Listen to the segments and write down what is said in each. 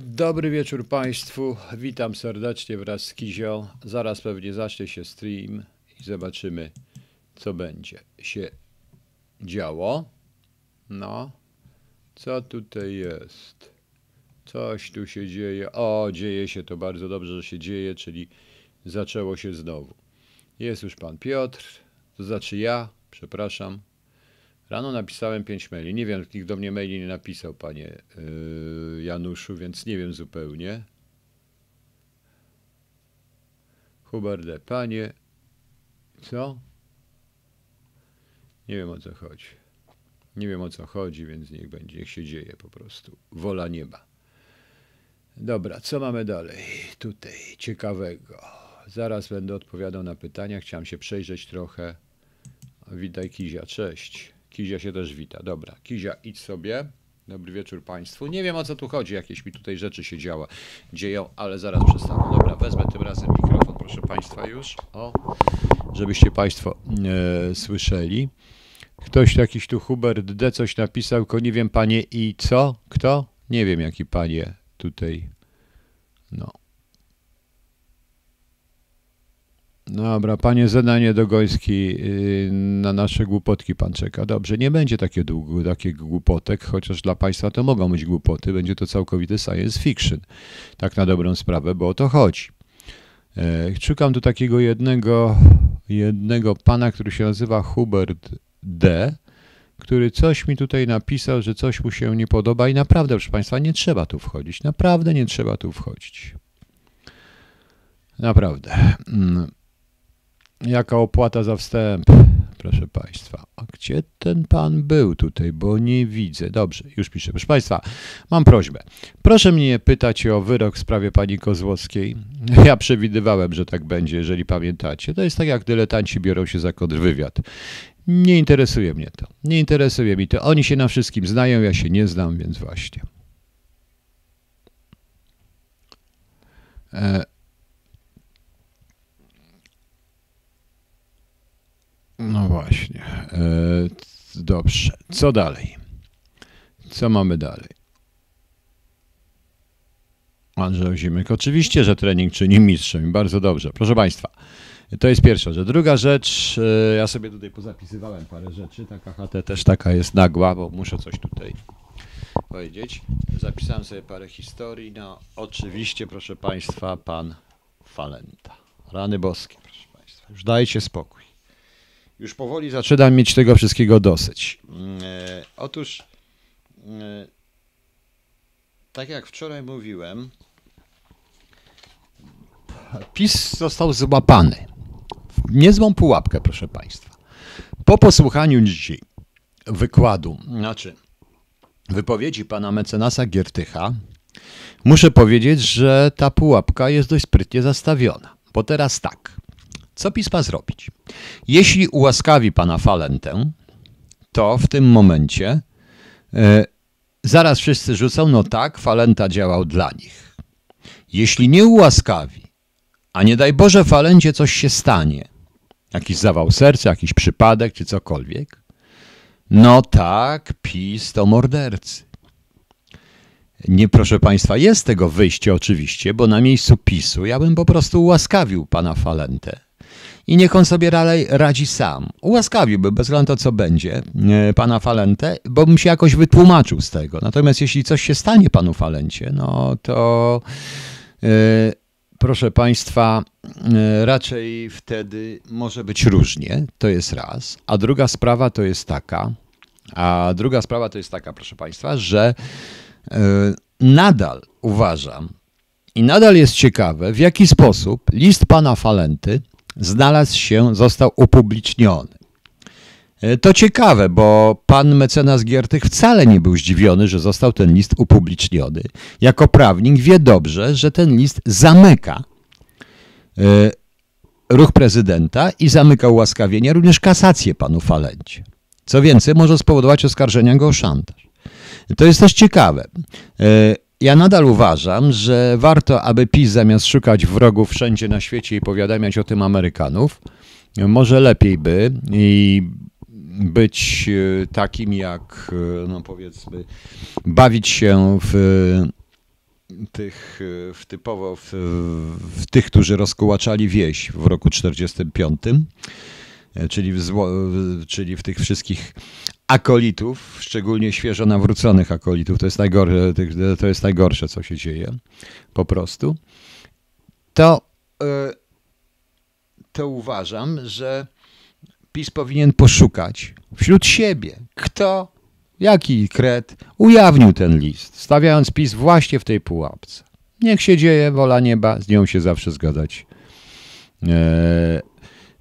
Dobry wieczór Państwu. Witam serdecznie wraz z Kizią. Zaraz pewnie zacznie się stream i zobaczymy, co będzie się działo. No, co tutaj jest? Coś tu się dzieje. O, dzieje się to bardzo dobrze, że się dzieje, czyli zaczęło się znowu. Jest już pan Piotr, to znaczy ja, przepraszam. Rano napisałem pięć maili. Nie wiem, nikt do mnie maili nie napisał, panie yy, Januszu, więc nie wiem zupełnie. Hubert D. Panie, co? Nie wiem o co chodzi. Nie wiem o co chodzi, więc niech będzie, niech się dzieje po prostu. Wola nieba. Dobra, co mamy dalej? Tutaj ciekawego. Zaraz będę odpowiadał na pytania. Chciałem się przejrzeć trochę. Witaj Kizia, cześć. Kizia się też wita. Dobra, Kizia, idź sobie. Dobry wieczór Państwu. Nie wiem o co tu chodzi, jakieś mi tutaj rzeczy się działa, dzieją, ale zaraz przestaną. Dobra, wezmę tym razem mikrofon, proszę Państwa, już. O, żebyście Państwo e, słyszeli. Ktoś jakiś tu Hubert D. coś napisał, tylko nie wiem panie i co? Kto? Nie wiem jaki panie tutaj. No. Dobra, panie Zenanie Dogoński, yy, na nasze głupotki pan czeka. Dobrze, nie będzie takie długo, takich głupotek, chociaż dla państwa to mogą być głupoty. Będzie to całkowity science fiction. Tak na dobrą sprawę, bo o to chodzi. E, Szukam tu takiego jednego, jednego pana, który się nazywa Hubert D., który coś mi tutaj napisał, że coś mu się nie podoba i naprawdę, proszę państwa, nie trzeba tu wchodzić. Naprawdę nie trzeba tu wchodzić. Naprawdę. Jaka opłata za wstęp? Proszę Państwa, a gdzie ten pan był tutaj, bo nie widzę. Dobrze, już piszę. Proszę Państwa, mam prośbę. Proszę mnie pytać o wyrok w sprawie pani Kozłowskiej. Ja przewidywałem, że tak będzie, jeżeli pamiętacie. To jest tak, jak dyletanci biorą się za kontrwywiad. Nie interesuje mnie to. Nie interesuje mi to. Oni się na wszystkim znają, ja się nie znam, więc właśnie. E No właśnie. E, dobrze. Co dalej? Co mamy dalej? Andrzej Zimek. Oczywiście, że trening czyni mistrzem. Bardzo dobrze. Proszę Państwa, to jest pierwsza rzecz. Druga rzecz, e, ja sobie tutaj pozapisywałem parę rzeczy. Taka HT też taka jest nagła, bo muszę coś tutaj powiedzieć. Zapisałem sobie parę historii. No, oczywiście, proszę Państwa, pan Falenta. Rany boskie, proszę Państwa. Już dajcie spokój. Już powoli zaczynam mieć tego wszystkiego dosyć. E, otóż, e, tak jak wczoraj mówiłem, PiS został złapany w niezłą pułapkę, proszę Państwa. Po posłuchaniu dzisiaj wykładu, znaczy wypowiedzi pana mecenasa Giertycha, muszę powiedzieć, że ta pułapka jest dość sprytnie zastawiona. Bo teraz tak. Co PiS ma zrobić? Jeśli ułaskawi pana Falentę, to w tym momencie e, zaraz wszyscy rzucą, no tak, Falenta działał dla nich. Jeśli nie ułaskawi, a nie daj Boże Falencie coś się stanie, jakiś zawał serca, jakiś przypadek czy cokolwiek, no tak, PiS to mordercy. Nie, proszę Państwa, jest tego wyjście oczywiście, bo na miejscu PiSu ja bym po prostu ułaskawił pana Falentę i niech on sobie radzi sam. Ułaskawiłby, bez względu na to, co będzie, e, pana Falentę, bo bym się jakoś wytłumaczył z tego. Natomiast jeśli coś się stanie panu Falencie, no to yy, proszę państwa, yy, raczej wtedy może być różnie, to jest raz. A druga sprawa to jest taka, a druga sprawa to jest taka, proszę państwa, że yy, nadal uważam i nadal jest ciekawe, w jaki sposób list pana Falenty znalazł się, został upubliczniony. E, to ciekawe, bo pan mecenas Giertych wcale nie był zdziwiony, że został ten list upubliczniony. Jako prawnik wie dobrze, że ten list zamyka e, ruch prezydenta i zamyka ułaskawienie, również kasację panu Falencie. Co więcej, może spowodować oskarżenia go o szantaż. To jest też ciekawe. E, ja nadal uważam, że warto, aby PiS zamiast szukać wrogów wszędzie na świecie i powiadamiać o tym Amerykanów, może lepiej by i być e, takim jak, e, no powiedzmy, bawić się w tych w typowo w, w tych, którzy rozkołaczali wieś w roku 45, czyli w, zło, czyli w tych wszystkich akolitów, szczególnie świeżo nawróconych akolitów, to jest najgorsze, to jest najgorsze co się dzieje po prostu, to, to uważam, że PiS powinien poszukać wśród siebie, kto, jaki kret ujawnił ten list, stawiając PiS właśnie w tej pułapce. Niech się dzieje, wola nieba, z nią się zawsze zgadzać. E,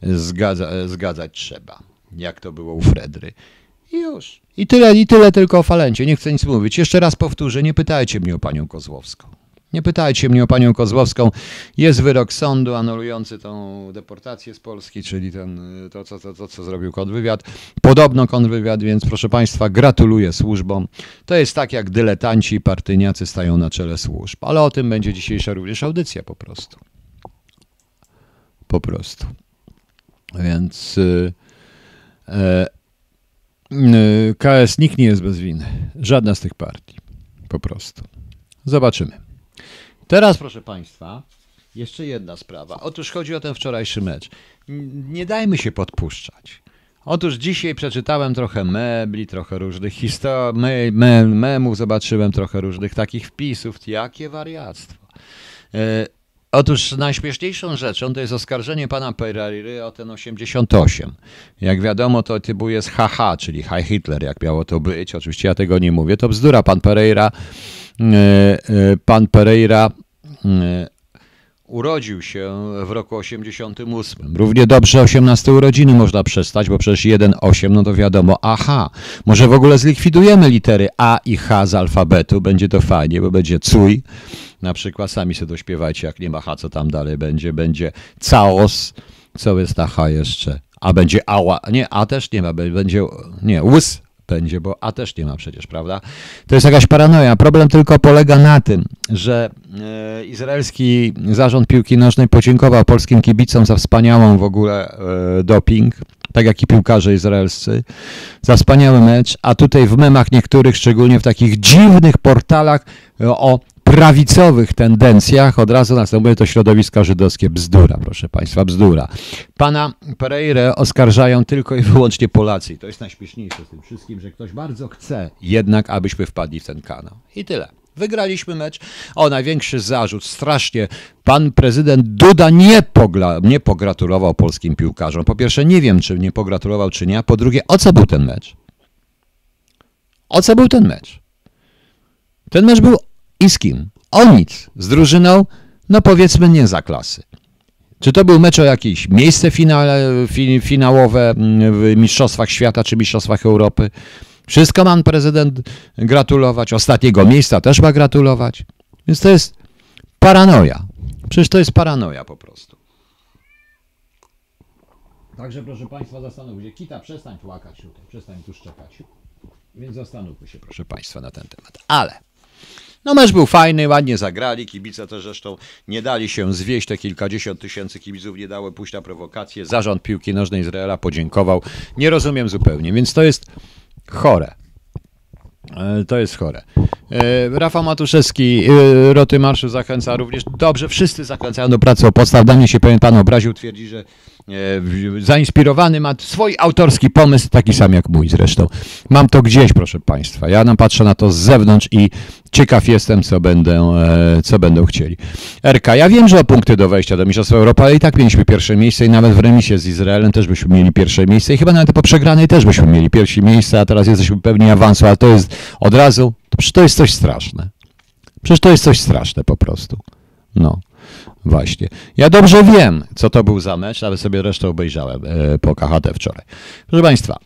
zgadza, zgadzać trzeba, jak to było u Fredry. I już. I tyle, I tyle tylko o Falencie. Nie chcę nic mówić. Jeszcze raz powtórzę, nie pytajcie mnie o panią Kozłowską. Nie pytajcie mnie o panią Kozłowską. Jest wyrok sądu anulujący tą deportację z Polski, czyli ten, to, to, to, to, co zrobił kontrwywiad. Podobno kontrwywiad, więc proszę państwa, gratuluję służbom. To jest tak, jak dyletanci i partyjniacy stają na czele służb. Ale o tym będzie dzisiejsza również audycja po prostu. Po prostu. Więc... Yy, yy, KS nikt nie jest bez winy. Żadna z tych partii. Po prostu. Zobaczymy. Teraz, proszę Państwa, jeszcze jedna sprawa. Otóż chodzi o ten wczorajszy mecz. Nie dajmy się podpuszczać. Otóż dzisiaj przeczytałem trochę mebli, trochę różnych historii, me, me, memów, zobaczyłem trochę różnych takich wpisów. Jakie wariactwo. Otóż najśmieszniejszą rzeczą to jest oskarżenie pana Pereiry o ten 88. Jak wiadomo, to typu jest HH, czyli High Hitler, jak miało to być. Oczywiście ja tego nie mówię. To bzdura. Pan Pereira E, e, pan Pereira e, urodził się w roku 88. Równie dobrze 18 urodziny można przestać, bo przecież 1,8 no to wiadomo, aha, może w ogóle zlikwidujemy litery A i H z alfabetu, będzie to fajnie, bo będzie cuj, na przykład sami sobie dośpiewajcie, jak nie ma H, co tam dalej będzie, będzie caos, co jest na H jeszcze, a będzie ała, nie, A też nie ma, będzie, nie, łys, będzie, bo A też nie ma przecież, prawda? To jest jakaś paranoja. Problem tylko polega na tym, że e, izraelski zarząd piłki nożnej podziękował polskim kibicom za wspaniałą w ogóle e, doping, tak jak i piłkarze izraelscy, za wspaniały mecz, a tutaj w memach niektórych, szczególnie w takich dziwnych portalach o prawicowych tendencjach od razu następuje to środowisko żydowskie. Bzdura, proszę Państwa, bzdura. Pana Pereire oskarżają tylko i wyłącznie Polacy. I to jest najśmieszniejsze z tym wszystkim, że ktoś bardzo chce jednak, abyśmy wpadli w ten kanał. I tyle. Wygraliśmy mecz. O, największy zarzut, strasznie. Pan prezydent Duda nie, pogla, nie pogratulował polskim piłkarzom. Po pierwsze, nie wiem, czy nie pogratulował, czy nie. A po drugie, o co był ten mecz? O co był ten mecz? Ten mecz był i z kim? O nic. Z drużyną, no powiedzmy nie za klasy. Czy to był mecz o jakieś miejsce finale, fi, finałowe mm, w Mistrzostwach Świata czy Mistrzostwach Europy? Wszystko ma prezydent gratulować. Ostatniego miejsca też ma gratulować. Więc to jest paranoja. Przecież to jest paranoja po prostu. Także proszę Państwa, zastanówmy się. Kita, przestań płakać tutaj, przestań tu szczekać. Więc zastanówmy się, proszę Państwa, na ten temat. Ale no mecz był fajny, ładnie zagrali, kibice też zresztą nie dali się zwieść, te kilkadziesiąt tysięcy kibiców nie dało pójść na prowokację. Zarząd piłki nożnej Izraela podziękował. Nie rozumiem zupełnie, więc to jest chore. E, to jest chore. E, Rafał Matuszewski, e, Roty Marszu zachęca również. Dobrze, wszyscy zachęcają do pracy o podstaw. Danie się pewien pan obraził, twierdzi, że zainspirowany ma swój autorski pomysł, taki sam jak mój zresztą. Mam to gdzieś, proszę państwa. Ja nam patrzę na to z zewnątrz i ciekaw jestem, co będę, co będą chcieli. RK, ja wiem, że o punkty do wejścia do Mistrzostwa Europy, ale i tak mieliśmy pierwsze miejsce i nawet w remisie z Izraelem też byśmy mieli pierwsze miejsce i chyba nawet po przegranej też byśmy mieli pierwsze miejsce, a teraz jesteśmy pewni awansu, ale to jest od razu, to to jest coś straszne. Przecież to jest coś straszne po prostu. No, właśnie. Ja dobrze wiem, co to był za mecz, ale sobie resztę obejrzałem e, po KHT wczoraj. Proszę Państwa,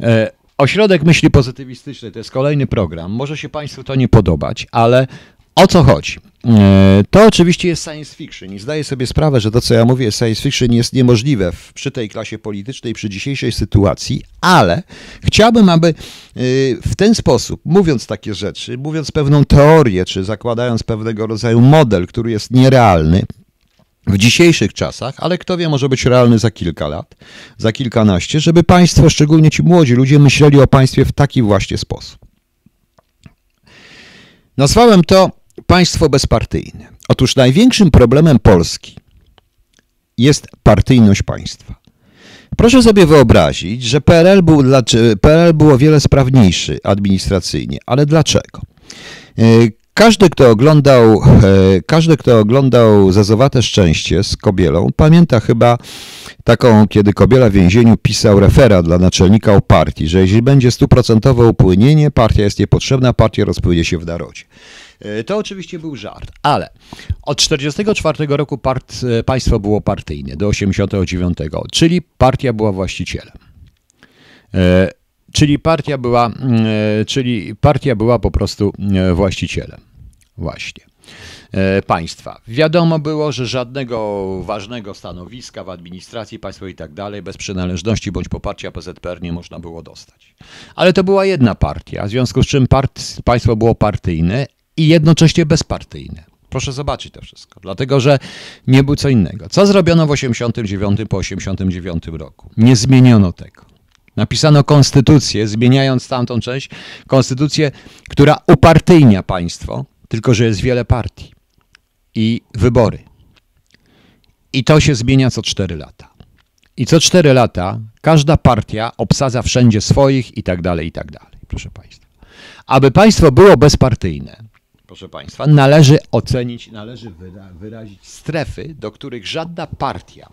e, Ośrodek Myśli Pozytywistycznej to jest kolejny program. Może się Państwu to nie podobać, ale o co chodzi? E, to oczywiście jest science fiction i zdaję sobie sprawę, że to, co ja mówię, science fiction jest niemożliwe w, przy tej klasie politycznej, przy dzisiejszej sytuacji, ale chciałbym, aby e, w ten sposób, mówiąc takie rzeczy, mówiąc pewną teorię, czy zakładając pewnego rodzaju model, który jest nierealny, w dzisiejszych czasach, ale kto wie, może być realny za kilka lat, za kilkanaście, żeby państwo, szczególnie ci młodzi ludzie, myśleli o państwie w taki właśnie sposób. Nazwałem to państwo bezpartyjne. Otóż największym problemem Polski jest partyjność państwa. Proszę sobie wyobrazić, że PRL, był, PRL było o wiele sprawniejszy administracyjnie, ale dlaczego? E, każdy, kto oglądał, e, każdy, kto oglądał Zazowate Szczęście z Kobielą, pamięta chyba taką, kiedy Kobiela w więzieniu pisał referat dla naczelnika o partii, że jeśli będzie stuprocentowe upłynienie, partia jest niepotrzebna, partia rozpłynie się w narodzie. E, to oczywiście był żart, ale od 1944 roku part, e, państwo było partyjne do 1989, czyli partia była właścicielem. E, czyli partia była, czyli partia była po prostu właścicielem. Właśnie. Państwa. Wiadomo było, że żadnego ważnego stanowiska w administracji państwowej i tak dalej bez przynależności bądź poparcia PZPR nie można było dostać. Ale to była jedna partia, w związku z czym part, państwo było partyjne i jednocześnie bezpartyjne. Proszę zobaczyć to wszystko, dlatego że nie było co innego. Co zrobiono w 89 po 89 roku? Nie zmieniono tego. Napisano konstytucję, zmieniając tamtą część, konstytucję, która upartyjnia państwo, tylko że jest wiele partii i wybory. I to się zmienia co 4 lata. I co 4 lata każda partia obsadza wszędzie swoich i tak dalej, i tak dalej, proszę Państwa. Aby państwo było bezpartyjne, proszę Państwa, należy ocenić, należy wyrazić strefy, do których żadna partia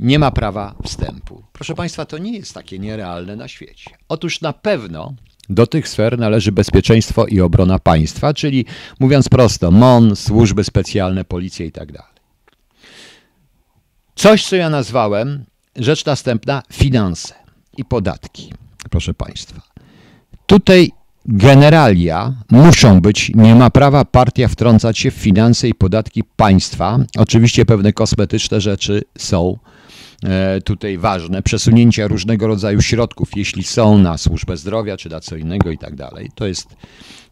nie ma prawa wstępu. Proszę Państwa, to nie jest takie nierealne na świecie. Otóż na pewno do tych sfer należy bezpieczeństwo i obrona państwa, czyli mówiąc prosto, MON, służby specjalne, policja i tak dalej. Coś, co ja nazwałem, rzecz następna, finanse i podatki. Proszę Państwa. Tutaj generalia muszą być, nie ma prawa partia wtrącać się w finanse i podatki państwa. Oczywiście pewne kosmetyczne rzeczy są e, tutaj ważne, przesunięcia różnego rodzaju środków, jeśli są na służbę zdrowia czy na co innego i tak dalej. To jest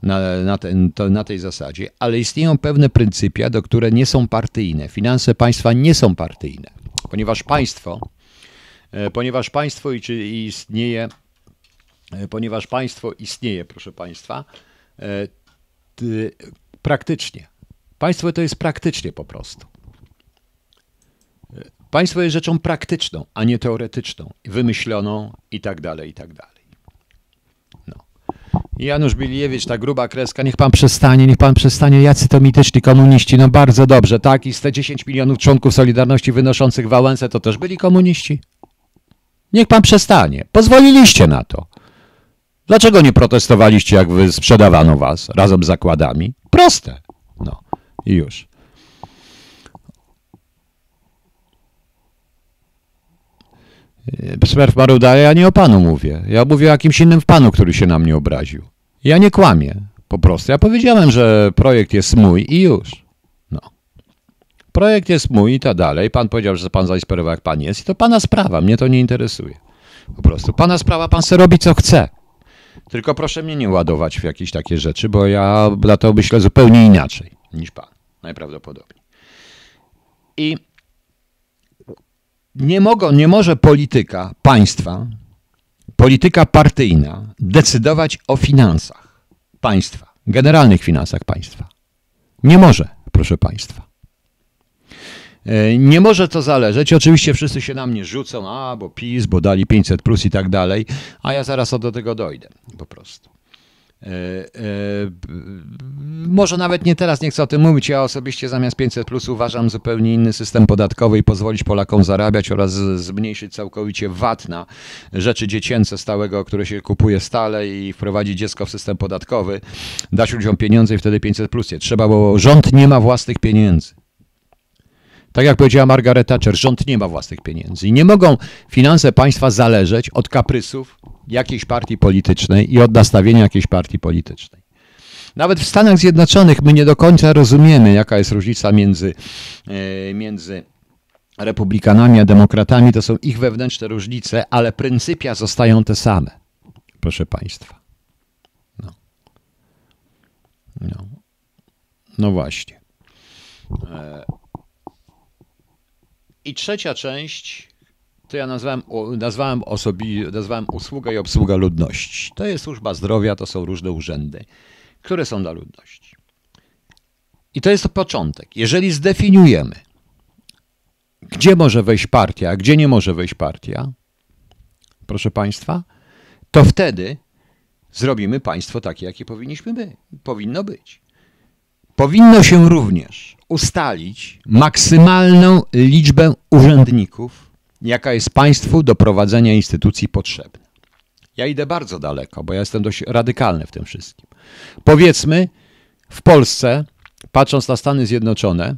na, na, ten, to na tej zasadzie, ale istnieją pewne pryncypia, do które nie są partyjne. Finanse państwa nie są partyjne, ponieważ państwo, e, ponieważ państwo istnieje ponieważ państwo istnieje, proszę państwa, e, praktycznie. Państwo to jest praktycznie po prostu. E, państwo jest rzeczą praktyczną, a nie teoretyczną, wymyśloną i tak dalej, i tak dalej. No. Janusz Biliewicz, ta gruba kreska, niech pan przestanie, niech pan przestanie, jacy to mityczni komuniści, no bardzo dobrze, tak? I z te 10 milionów członków Solidarności wynoszących Wałęsę to też byli komuniści? Niech pan przestanie. Pozwoliliście na to. Dlaczego nie protestowaliście, jak wy sprzedawano was razem z zakładami? Proste. No i już. Smerf Maruda, ja nie o panu mówię. Ja mówię o jakimś innym panu, który się na mnie obraził. Ja nie kłamię. Po prostu. Ja powiedziałem, że projekt jest mój i już. No. Projekt jest mój i tak dalej. Pan powiedział, że pan zainspirował jak pan jest i to pana sprawa. Mnie to nie interesuje. Po prostu. Pana sprawa, pan se robi co chce. Tylko proszę mnie nie ładować w jakieś takie rzeczy, bo ja na to myślę zupełnie inaczej niż pan, najprawdopodobniej. I nie, mogą, nie może polityka państwa, polityka partyjna decydować o finansach państwa, generalnych finansach państwa. Nie może, proszę państwa. E, nie może to zależeć. Oczywiście wszyscy się na mnie rzucą, a bo PiS, bo dali 500 plus i tak dalej, a ja zaraz do tego dojdę po prostu. E, e, może nawet nie teraz, nie chcę o tym mówić. Ja osobiście zamiast 500 plus uważam zupełnie inny system podatkowy i pozwolić Polakom zarabiać oraz zmniejszyć całkowicie VAT na rzeczy dziecięce stałego, które się kupuje stale i wprowadzić dziecko w system podatkowy, dać ludziom pieniądze i wtedy 500 plus nie trzeba, bo rząd nie ma własnych pieniędzy. Tak jak powiedziała Margaret Thatcher, rząd nie ma własnych pieniędzy i nie mogą finanse państwa zależeć od kaprysów jakiejś partii politycznej i od nastawienia jakiejś partii politycznej. Nawet w Stanach Zjednoczonych my nie do końca rozumiemy, jaka jest różnica między, e, między republikanami a demokratami. To są ich wewnętrzne różnice, ale pryncypia zostają te same, proszę Państwa. No, no. no właśnie. I trzecia część, to ja nazwałem, nazwałem, osobi, nazwałem usługa i obsługa ludności. To jest służba zdrowia, to są różne urzędy, które są dla ludności. I to jest to początek. Jeżeli zdefiniujemy, gdzie może wejść partia, a gdzie nie może wejść partia, proszę Państwa, to wtedy zrobimy państwo takie, jakie powinniśmy być, powinno być. Powinno się również ustalić maksymalną liczbę urzędników, jaka jest państwu do prowadzenia instytucji potrzebna. Ja idę bardzo daleko, bo ja jestem dość radykalny w tym wszystkim. Powiedzmy, w Polsce, patrząc na Stany Zjednoczone,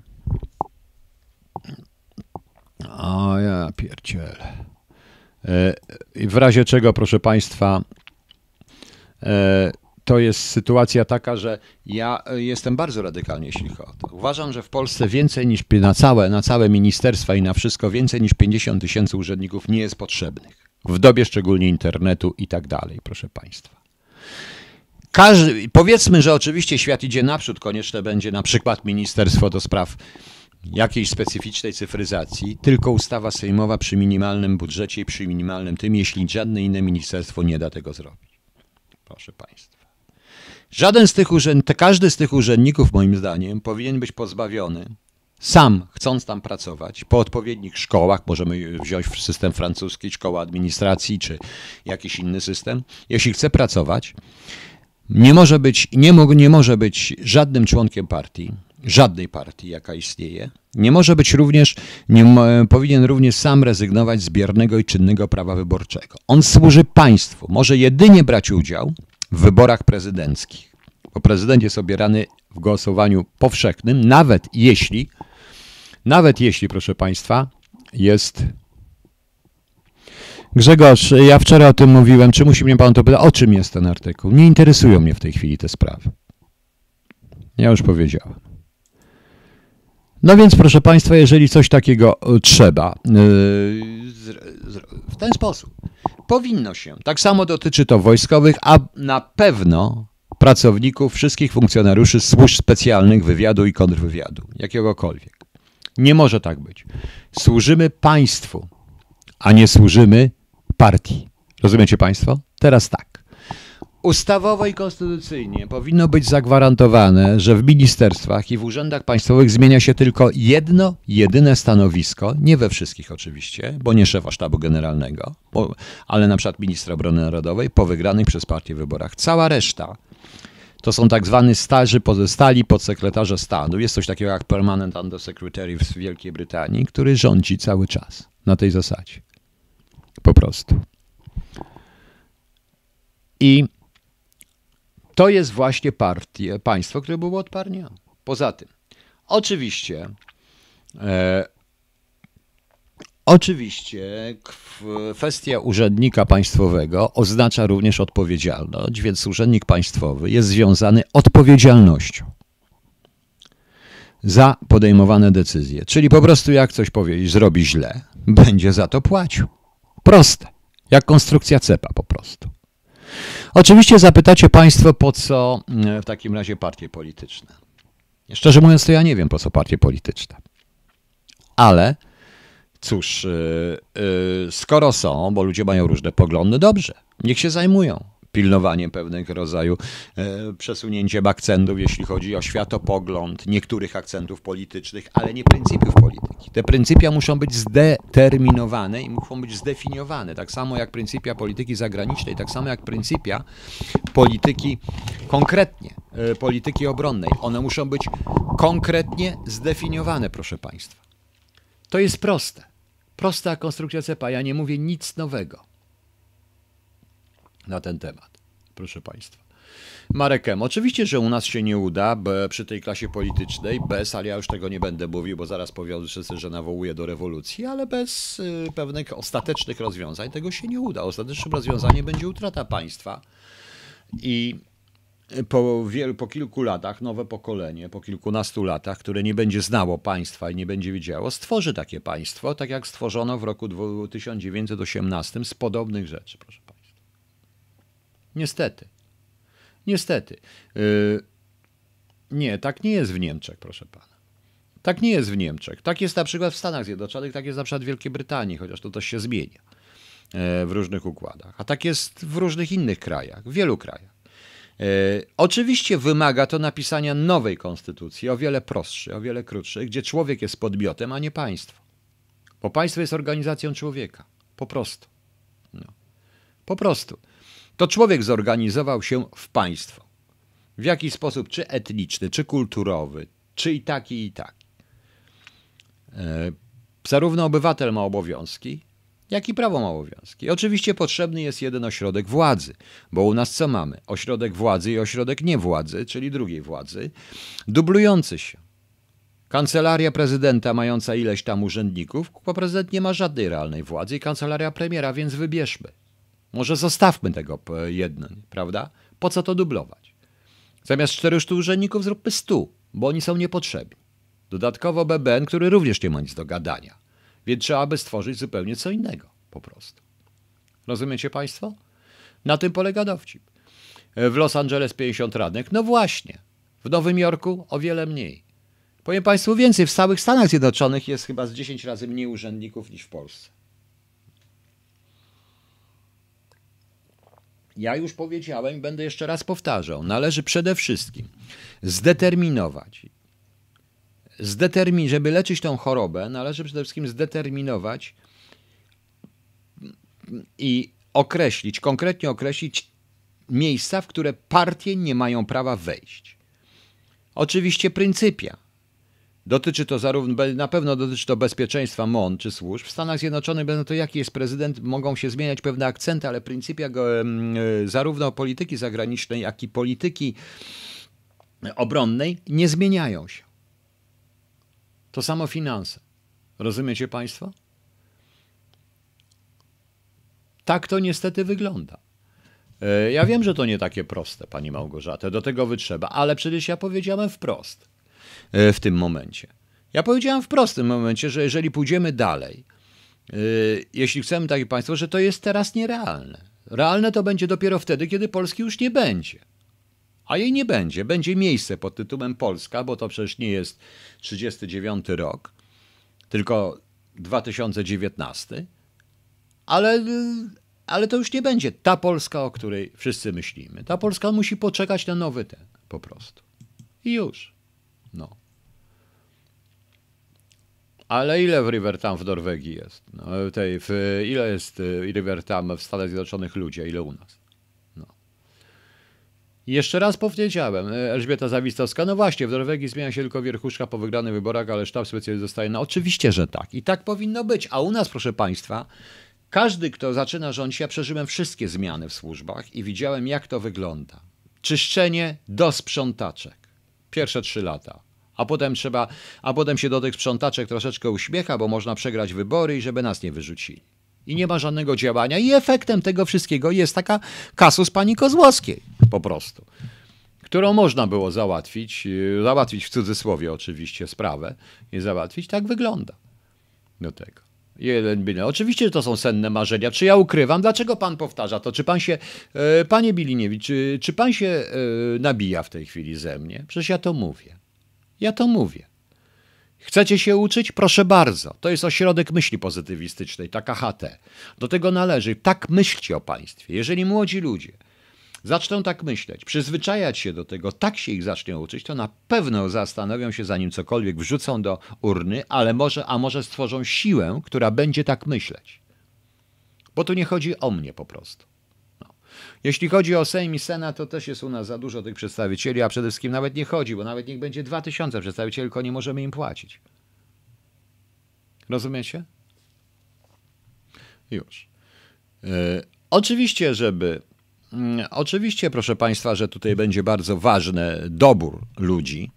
o ja pierdzielę. E, w razie czego, proszę Państwa, e, to jest sytuacja taka, że ja jestem bardzo radykalny, jeśli chodzi o to. Uważam, że w Polsce więcej niż na całe, na całe ministerstwa i na wszystko więcej niż 50 tysięcy urzędników nie jest potrzebnych. W dobie szczególnie internetu i tak dalej, proszę Państwa. Każdy, powiedzmy, że oczywiście świat idzie naprzód, konieczne będzie na przykład Ministerstwo do Spraw jakiejś specyficznej cyfryzacji, tylko ustawa sejmowa przy minimalnym budżecie i przy minimalnym tym, jeśli żadne inne ministerstwo nie da tego zrobić. Proszę Państwa. Żaden z tych urzędników, każdy z tych urzędników, moim zdaniem, powinien być pozbawiony, sam chcąc tam pracować, po odpowiednich szkołach, możemy wziąć system francuski, szkoła administracji, czy jakiś inny system, jeśli chce pracować, nie może być, nie, mo, nie może być żadnym członkiem partii, żadnej partii, jaka istnieje. Nie może być również, nie powinien również sam rezygnować z biernego i czynnego prawa wyborczego. On służy państwu, może jedynie brać udział w wyborach prezydenckich, bo prezydent jest obierany w głosowaniu powszechnym, nawet jeśli, nawet jeśli, proszę państwa, jest Grzegorz, ja wczoraj o tym mówiłem. Czy musi mnie pan to pytać? O czym jest ten artykuł? Nie interesują mnie w tej chwili te sprawy. Ja już powiedziałem. No więc, proszę Państwa, jeżeli coś takiego e, trzeba, e, w ten sposób powinno się. Tak samo dotyczy to wojskowych, a na pewno pracowników, wszystkich funkcjonariuszy służb specjalnych, wywiadu i kontrwywiadu, jakiegokolwiek. Nie może tak być. Służymy państwu, a nie służymy partii. Rozumiecie Państwo? Teraz tak. Ustawowo i konstytucyjnie powinno być zagwarantowane, że w ministerstwach i w urzędach państwowych zmienia się tylko jedno, jedyne stanowisko, nie we wszystkich oczywiście, bo nie szefa sztabu generalnego, bo, ale na przykład ministra obrony narodowej po wygranych przez partię wyborach. Cała reszta to są tak zwani starzy pozostali podsekretarze stanu. Jest coś takiego jak Permanent Undersecretary w Wielkiej Brytanii, który rządzi cały czas na tej zasadzie. Po prostu. I to jest właśnie partie, państwo, które było od parnia. Poza tym, oczywiście, e, oczywiście kwestia urzędnika państwowego oznacza również odpowiedzialność, więc urzędnik państwowy jest związany odpowiedzialnością za podejmowane decyzje. Czyli po prostu jak coś powie i zrobi źle, będzie za to płacił. Proste. Jak konstrukcja cepa po prostu. Oczywiście zapytacie Państwo, po co e, w takim razie partie polityczne. Szczerze mówiąc, to ja nie wiem, po co partie polityczne. Ale cóż, e, e, skoro są, bo ludzie mają różne poglądy, dobrze, niech się zajmują pilnowaniem pewnego rodzaju e, przesunięciem akcentów, jeśli chodzi o światopogląd, niektórych akcentów politycznych, ale nie pryncypiów polityki. Te pryncypia muszą być zdeterminowane i muszą być zdefiniowane, tak samo jak pryncypia polityki zagranicznej, tak samo jak pryncypia polityki konkretnie, e, polityki obronnej. One muszą być konkretnie zdefiniowane, proszę Państwa. To jest proste. Prosta konstrukcja CEPA. Ja nie mówię nic nowego na ten temat, proszę Państwa. Marekem. Oczywiście, że u nas się nie uda przy tej klasie politycznej, bez, ale ja już tego nie będę mówił, bo zaraz powiedzą wszyscy, że nawołuje do rewolucji, ale bez y, pewnych ostatecznych rozwiązań tego się nie uda. Ostatecznym rozwiązaniem będzie utrata państwa i po, wielu, po kilku latach nowe pokolenie, po kilkunastu latach, które nie będzie znało państwa i nie będzie wiedziało, stworzy takie państwo, tak jak stworzono w roku 1918 z podobnych rzeczy, proszę. Niestety. Niestety. Yy, nie, tak nie jest w Niemczech, proszę pana. Tak nie jest w Niemczech. Tak jest na przykład w Stanach Zjednoczonych, tak jest na przykład w Wielkiej Brytanii, chociaż to też się zmienia e, w różnych układach. A tak jest w różnych innych krajach, w wielu krajach. oczywiście wymaga to napisania nowej konstytucji, o wiele prostszej, o wiele krótszej, gdzie człowiek jest podmiotem, a nie państwo. Bo państwo jest organizacją człowieka. Po prostu. No. Po prostu. To człowiek zorganizował się w państwo. W jaki sposób, czy etniczny, czy kulturowy, czy i taki, i taki. E, zarówno obywatel ma obowiązki, jak i prawo ma obowiązki. Oczywiście potrzebny jest jeden ośrodek władzy, bo u nas co mamy? Ośrodek władzy i ośrodek niewładzy, czyli drugiej władzy, dublujący się. Kancelaria prezydenta mająca ileś tam urzędników, bo prezydent nie ma żadnej realnej władzy i kancelaria premiera, więc wybierzmy. Może zostawmy tego jedno, prawda? Po co to dublować? Zamiast 400 urzędników zróbmy 100, bo oni są niepotrzebni. Dodatkowo BBN, który również nie ma nic do gadania. Więc trzeba by stworzyć zupełnie co innego, po prostu. Rozumiecie Państwo? Na tym polega dowcip. W Los Angeles 50 radnych, no właśnie. W Nowym Jorku o wiele mniej. Powiem Państwu więcej, w całych Stanach Zjednoczonych jest chyba z 10 razy mniej urzędników niż w Polsce. Ja już powiedziałem i będę jeszcze raz powtarzał. Należy przede wszystkim zdeterminować, zdetermin, żeby leczyć tą chorobę, należy przede wszystkim zdeterminować i określić, konkretnie określić miejsca, w które partie nie mają prawa wejść. Oczywiście pryncypia. Dotyczy to zarówno, na pewno dotyczy to bezpieczeństwa MON czy służb. W Stanach Zjednoczonych będą to jaki jest prezydent, mogą się zmieniać pewne akcenty, ale pryncypia e, zarówno polityki zagranicznej, jak i polityki obronnej nie zmieniają się. To samo finanse. Rozumiecie Państwo? Tak to niestety wygląda. E, ja wiem, że to nie takie proste, Pani Małgorzata, do tego wytrzeba, ale przecież ja powiedziałem wprost w tym momencie. Ja powiedziałem wprost w tym momencie, że jeżeli pójdziemy dalej, e, jeśli chcemy takie państwo, że to jest teraz nierealne. Realne to będzie dopiero wtedy, kiedy Polski już nie będzie a jej nie będzie. Będzie miejsce pod tytułem Polska, bo to przecież nie jest 39 rok, tylko 2019, ale, ale to już nie będzie ta Polska, o której wszyscy myślimy. Ta Polska musi poczekać na nowy ten, po prostu. I już. No. Ale ile w Rivertown w Norwegii jest? No, tej, w, ile jest y, Rivertown w Stanach Zjednoczonych ludzi, a ile u nas? Jeszcze raz powiedziałem, e, Elżbieta Zawistowska, no właśnie, w Norwegii zmienia się tylko wierchuszka po wygranych wyborach, ale sztab specjalny zostaje. No oczywiście, że tak. I tak powinno być. A u nas, proszę Państwa, każdy, kto zaczyna rządzić, ja przeżyłem wszystkie zmiany w służbach i widziałem, jak to wygląda. Czyszczenie do sprzątaczek. Pierwsze trzy lata. A potem trzeba, a potem się do tych sprzątaczek troszeczkę uśmiecha, bo można przegrać wybory i żeby nas nie wyrzucili i nie ma żadnego działania. I efektem tego wszystkiego jest taka kasus pani Kozłowskiej po prostu, którą można było załatwić, załatwić w cudzysłowie oczywiście sprawę i załatwić. Tak wygląda do tego. Jeden byle. Oczywiście to są senne marzenia. Czy ja ukrywam? Dlaczego pan powtarza to? Czy pan się, e, panie Biliniewicz, czy, czy pan się e, nabija w tej chwili ze mnie? Przecież ja to mówię. Ja to mówię. Chcecie się uczyć? Proszę bardzo. To jest ośrodek myśli pozytywistycznej, taka HT. Do tego należy. Tak myślcie o państwie. Jeżeli młodzi ludzie zaczną tak myśleć, przyzwyczajać się do tego, tak się ich zacznie uczyć, to na pewno zastanowią się, zanim cokolwiek wrzucą do urny, ale może, a może stworzą siłę, która będzie tak myśleć. Bo tu nie chodzi o mnie po prostu. Jeśli chodzi o Sejm i Senat, to też jest u nas za dużo tych przedstawicieli, a przede wszystkim nawet nie chodzi, bo nawet niech będzie 2000 przedstawicieli, tylko nie możemy im płacić. Rozumiecie? Już. Yy, oczywiście, żeby. Yy, oczywiście, proszę Państwa, że tutaj będzie bardzo ważny dobór ludzi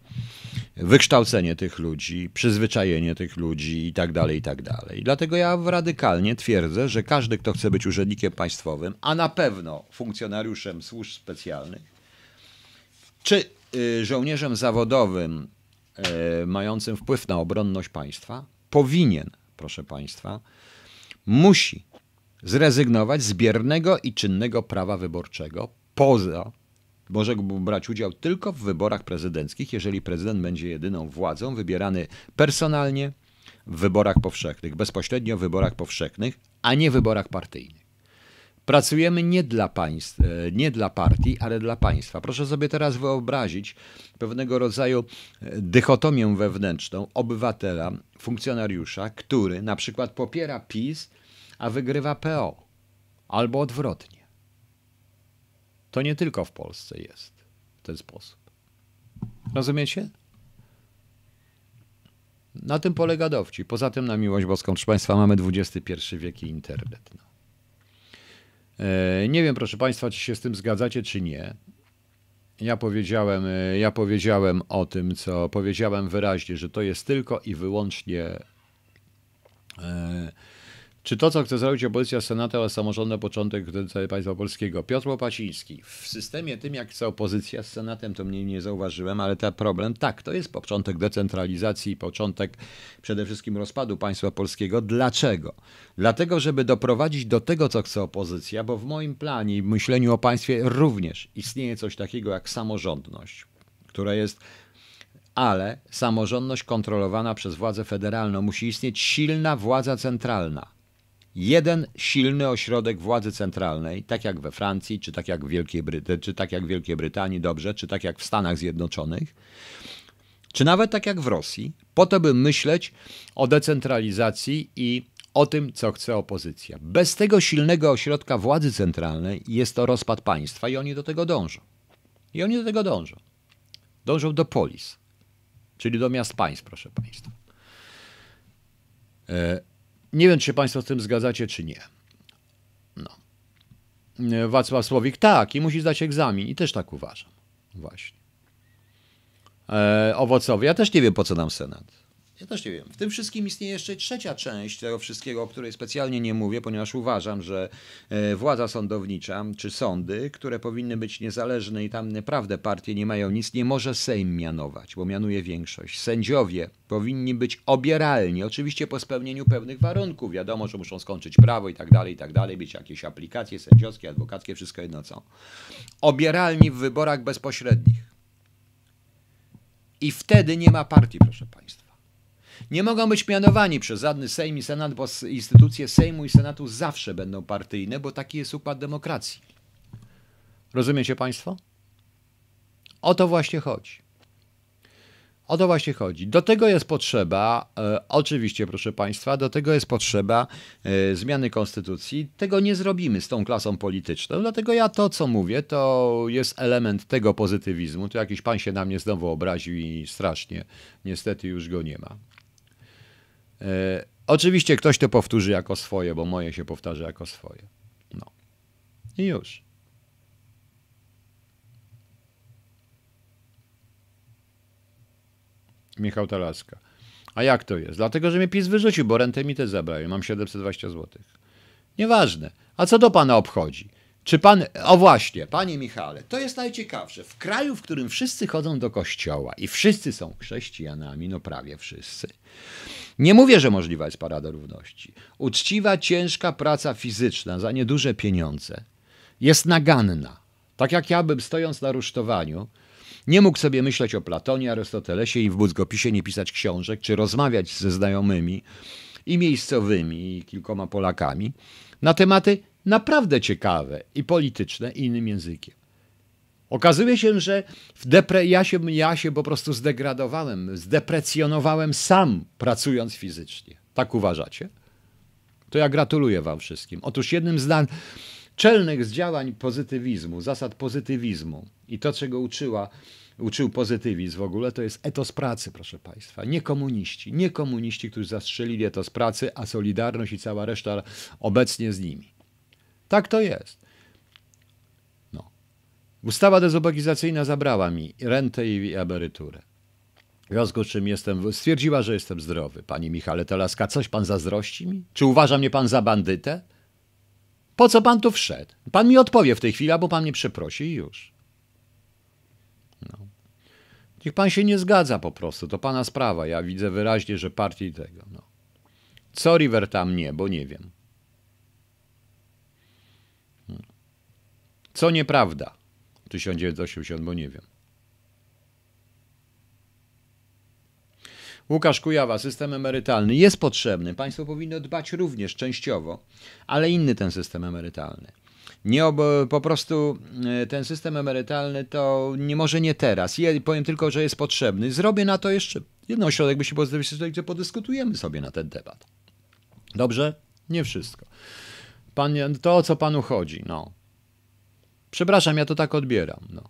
wykształcenie tych ludzi, przyzwyczajenie tych ludzi i tak dalej, i tak dalej. Dlatego ja radykalnie twierdzę, że każdy, kto chce być urzędnikiem państwowym, a na pewno funkcjonariuszem służb specjalnych, czy y, żołnierzem zawodowym y, mającym wpływ na obronność państwa, powinien, proszę państwa, musi zrezygnować z biernego i czynnego prawa wyborczego poza może brać udział tylko w wyborach prezydenckich, jeżeli prezydent będzie jedyną władzą wybierany personalnie w wyborach powszechnych, bezpośrednio w wyborach powszechnych, a nie w wyborach partyjnych. Pracujemy nie dla państw, e, nie dla partii, ale dla państwa. Proszę sobie teraz wyobrazić pewnego rodzaju e, dychotomię wewnętrzną obywatela, funkcjonariusza, który na przykład popiera PiS, a wygrywa PO, albo odwrotnie. To nie tylko w Polsce jest w ten sposób. Rozumiecie? Na tym polega dowcip. Poza tym, na miłość boską, proszę Państwa, mamy XXI wiek i internet. No. E, nie wiem, proszę Państwa, czy się z tym zgadzacie, czy nie. Ja powiedziałem, e, ja powiedziałem o tym, co powiedziałem wyraźnie, że to jest tylko i wyłącznie e, czy to, co chce zrobić opozycja z Senatem, a samorządem początek państwa polskiego? Piotr Łopaciński. W systemie tym, jak chce opozycja z Senatem, to mnie nie zauważyłem, ale ten problem, tak, to jest początek decentralizacji, początek przede wszystkim rozpadu państwa polskiego. Dlaczego? Dlatego, żeby doprowadzić do tego, co chce opozycja, bo w moim planie i myśleniu o państwie również istnieje coś takiego jak samorządność, która jest ale samorządność kontrolowana przez władzę federalną musi istnieć silna władza centralna jeden silny ośrodek władzy centralnej, tak jak we Francji, czy tak jak w Wielkiej, Bryty, czy tak jak w Wielkiej Brytanii, dobrze, czy tak jak w Stanach Zjednoczonych, czy nawet tak jak w Rosji, po to, by myśleć o decentralizacji i o tym, co chce opozycja. Bez tego silnego ośrodka władzy centralnej jest to rozpad państwa i oni do tego dążą. I oni do tego dążą. Dążą do polis, czyli do miast państw, proszę Państwa. E, nie wiem, czy się Państwo z tym zgadzacie, czy nie. No. Wacław Słowik, tak, i musi zdać egzamin. I też tak uważam. Właśnie. E, owocowy, ja też nie wiem, po co nam Senat. Ja też nie wiem. W tym wszystkim istnieje jeszcze trzecia część tego wszystkiego, o której specjalnie nie mówię, ponieważ uważam, że e, władza sądownicza czy sądy, które powinny być niezależne i tam naprawdę partie nie mają nic, nie może Sejm mianować, bo mianuje większość. Sędziowie powinni być obieralni, oczywiście po spełnieniu pewnych warunków. Wiadomo, że muszą skończyć prawo i tak dalej, i tak dalej, być jakieś aplikacje sędziowskie, adwokackie, wszystko jedno co. Obieralni w wyborach bezpośrednich. I wtedy nie ma partii, proszę Państwa. Nie mogą być mianowani przez żadny Sejm i Senat, bo instytucje Sejmu i Senatu zawsze będą partyjne, bo taki jest układ demokracji. Rozumiecie Państwo? O to właśnie chodzi. O to właśnie chodzi. Do tego jest potrzeba, e, oczywiście, proszę Państwa, do tego jest potrzeba e, zmiany konstytucji. Tego nie zrobimy z tą klasą polityczną. Dlatego ja to, co mówię, to jest element tego pozytywizmu. To jakiś pan się na mnie znowu obraził i strasznie, niestety już go nie ma. E, oczywiście ktoś to powtórzy jako swoje, bo moje się powtarza jako swoje. No. I już. Michał Talaska. A jak to jest? Dlatego, że mnie PiS wyrzucił, bo rentę mi też zabrali. Mam 720 zł. Nieważne. A co do pana obchodzi? Czy pan. O właśnie, panie Michale, to jest najciekawsze. W kraju, w którym wszyscy chodzą do kościoła i wszyscy są chrześcijanami, no prawie wszyscy, nie mówię, że możliwa jest parada równości. Uczciwa, ciężka praca fizyczna za nieduże pieniądze jest naganna. Tak jak ja bym stojąc na rusztowaniu nie mógł sobie myśleć o Platonie, Arystotelesie i w Budzgopisie nie pisać książek, czy rozmawiać ze znajomymi i miejscowymi, i kilkoma Polakami na tematy naprawdę ciekawe i polityczne i innym językiem. Okazuje się, że w depre... ja, się, ja się po prostu zdegradowałem, zdeprecjonowałem sam pracując fizycznie. Tak uważacie? To ja gratuluję Wam wszystkim. Otóż jednym z czelnych z działań pozytywizmu, zasad pozytywizmu i to, czego uczyła, uczył pozytywizm w ogóle, to jest etos pracy, proszę Państwa. Nie komuniści, nie komuniści, którzy zastrzelili etos pracy, a Solidarność i cała reszta obecnie z nimi. Tak to jest. Ustawa dezubekizacyjna zabrała mi rentę i emeryturę. W związku z czym jestem, stwierdziła, że jestem zdrowy. Pani Michale Telaska, coś pan zazdrości mi? Czy uważa mnie pan za bandytę? Po co pan tu wszedł? Pan mi odpowie w tej chwili, albo pan mnie przeprosi i już. No. Niech pan się nie zgadza po prostu, to pana sprawa. Ja widzę wyraźnie, że partii tego. No. Co River tam nie, bo nie wiem. Co nieprawda? 1980, bo nie wiem. Łukasz Kujawa, system emerytalny jest potrzebny. Państwo powinno dbać również częściowo, ale inny ten system emerytalny. Nie ob, po prostu e, ten system emerytalny to nie może nie teraz. Ja powiem tylko, że jest potrzebny. Zrobię na to jeszcze jedną środek, by się pozdrowić, gdzie podyskutujemy sobie na ten temat. Dobrze? Nie wszystko. Pan, to o co panu chodzi, no. Przepraszam, ja to tak odbieram, no.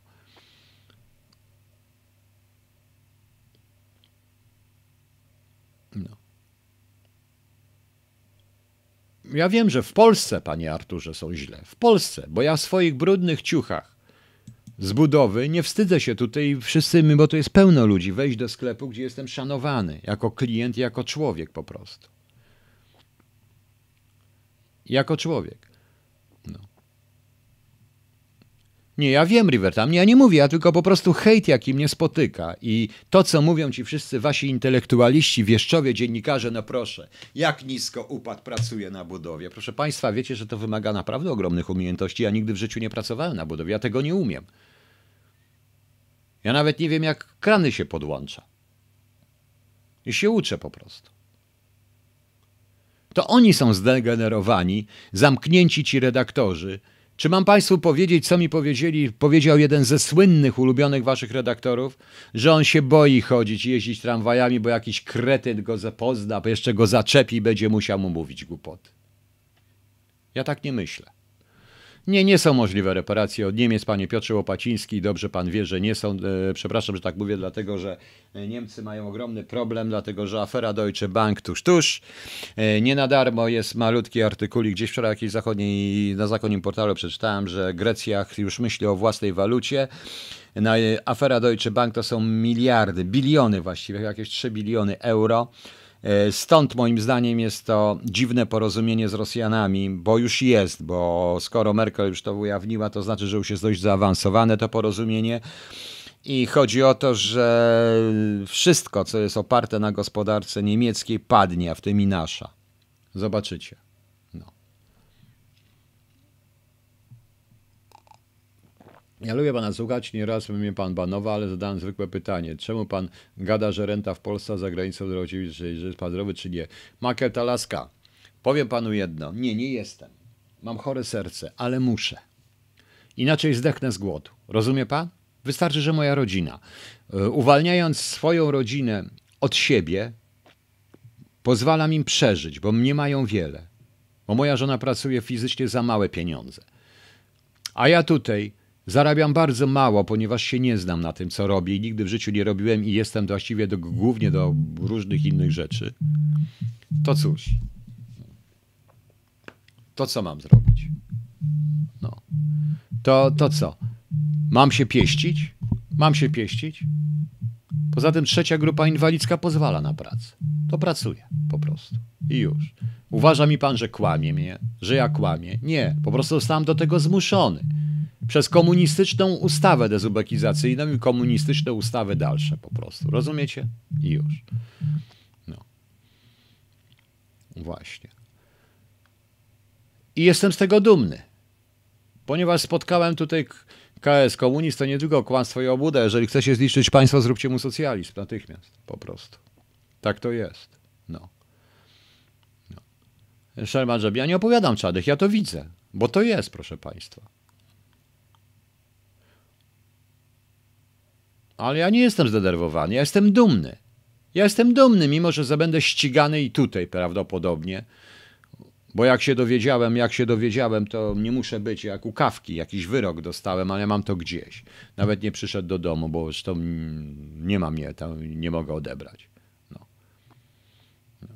No. Ja wiem, że w Polsce, panie Arturze, są źle. W Polsce, bo ja w swoich brudnych ciuchach z budowy nie wstydzę się tutaj wszyscy, bo to jest pełno ludzi, wejść do sklepu, gdzie jestem szanowany jako klient, jako człowiek po prostu. Jako człowiek. Nie, ja wiem, River, tam ja nie mówię, ja tylko po prostu hejt, jaki mnie spotyka i to, co mówią ci wszyscy wasi intelektualiści, wieszczowie, dziennikarze, no proszę, jak nisko upad pracuje na budowie. Proszę Państwa, wiecie, że to wymaga naprawdę ogromnych umiejętności. Ja nigdy w życiu nie pracowałem na budowie, ja tego nie umiem. Ja nawet nie wiem, jak krany się podłącza. I się uczę po prostu. To oni są zdegenerowani, zamknięci ci redaktorzy, czy mam Państwu powiedzieć, co mi powiedzieli, powiedział jeden ze słynnych, ulubionych Waszych redaktorów, że on się boi chodzić jeździć tramwajami, bo jakiś kretyn go zapozna, jeszcze go zaczepi i będzie musiał mu mówić głupoty. Ja tak nie myślę. Nie, nie są możliwe reparacje od Niemiec, panie Piotrze Łopaciński. Dobrze pan wie, że nie są. E, przepraszam, że tak mówię, dlatego że e, Niemcy mają ogromny problem, dlatego że afera Deutsche Bank tuż, tuż. E, nie na darmo jest malutki artykulik, gdzieś wczoraj jakiś zachodniej, na zachodnim portalu przeczytałem, że Grecja już myśli o własnej walucie. Na afera Deutsche Bank to są miliardy, biliony właściwie, jakieś 3 biliony euro. Stąd moim zdaniem jest to dziwne porozumienie z Rosjanami, bo już jest, bo skoro Merkel już to ujawniła, to znaczy, że już jest dość zaawansowane to porozumienie. I chodzi o to, że wszystko, co jest oparte na gospodarce niemieckiej, padnie, a w tym i nasza. Zobaczycie. Ja lubię pana słuchać, nieraz mnie pan banowa, ale zadałem zwykłe pytanie. Czemu pan gada, że renta w Polsce za granicą drogi, że jest pan zdrowy, czy nie? Makel Talaska, powiem panu jedno. Nie, nie jestem. Mam chore serce, ale muszę. Inaczej zdechnę z głodu. Rozumie pan? Wystarczy, że moja rodzina. E, uwalniając swoją rodzinę od siebie, pozwalam im przeżyć, bo mnie mają wiele. Bo moja żona pracuje fizycznie za małe pieniądze. A ja tutaj Zarabiam bardzo mało, ponieważ się nie znam na tym, co robię i nigdy w życiu nie robiłem i jestem właściwie do, głównie do różnych innych rzeczy. To cóż. To co mam zrobić? No. To, to co? Mam się pieścić? Mam się pieścić? Poza tym trzecia grupa inwalidzka pozwala na pracę. To pracuję po prostu. I już. Uważa mi pan, że kłamie mnie, że ja kłamię? Nie, po prostu zostałem do tego zmuszony przez komunistyczną ustawę dezubekizacyjną i komunistyczne ustawy dalsze po prostu. Rozumiecie? I już. No. Właśnie. I jestem z tego dumny, ponieważ spotkałem tutaj KS, komunist to nie tylko kłamstwo i obłuda. Jeżeli chcecie zniszczyć państwo, zróbcie mu socjalizm natychmiast. Po prostu. Tak to jest. No. no. Sherman ja nie opowiadam czadych, ja to widzę, bo to jest, proszę państwa. Ale ja nie jestem zdenerwowany, ja jestem dumny. Ja jestem dumny, mimo że będę ścigany i tutaj prawdopodobnie. Bo jak się dowiedziałem, jak się dowiedziałem, to nie muszę być jak u kawki, jakiś wyrok dostałem, ale mam to gdzieś. Nawet nie przyszedł do domu, bo zresztą nie ma mnie, tam nie mogę odebrać. No. no.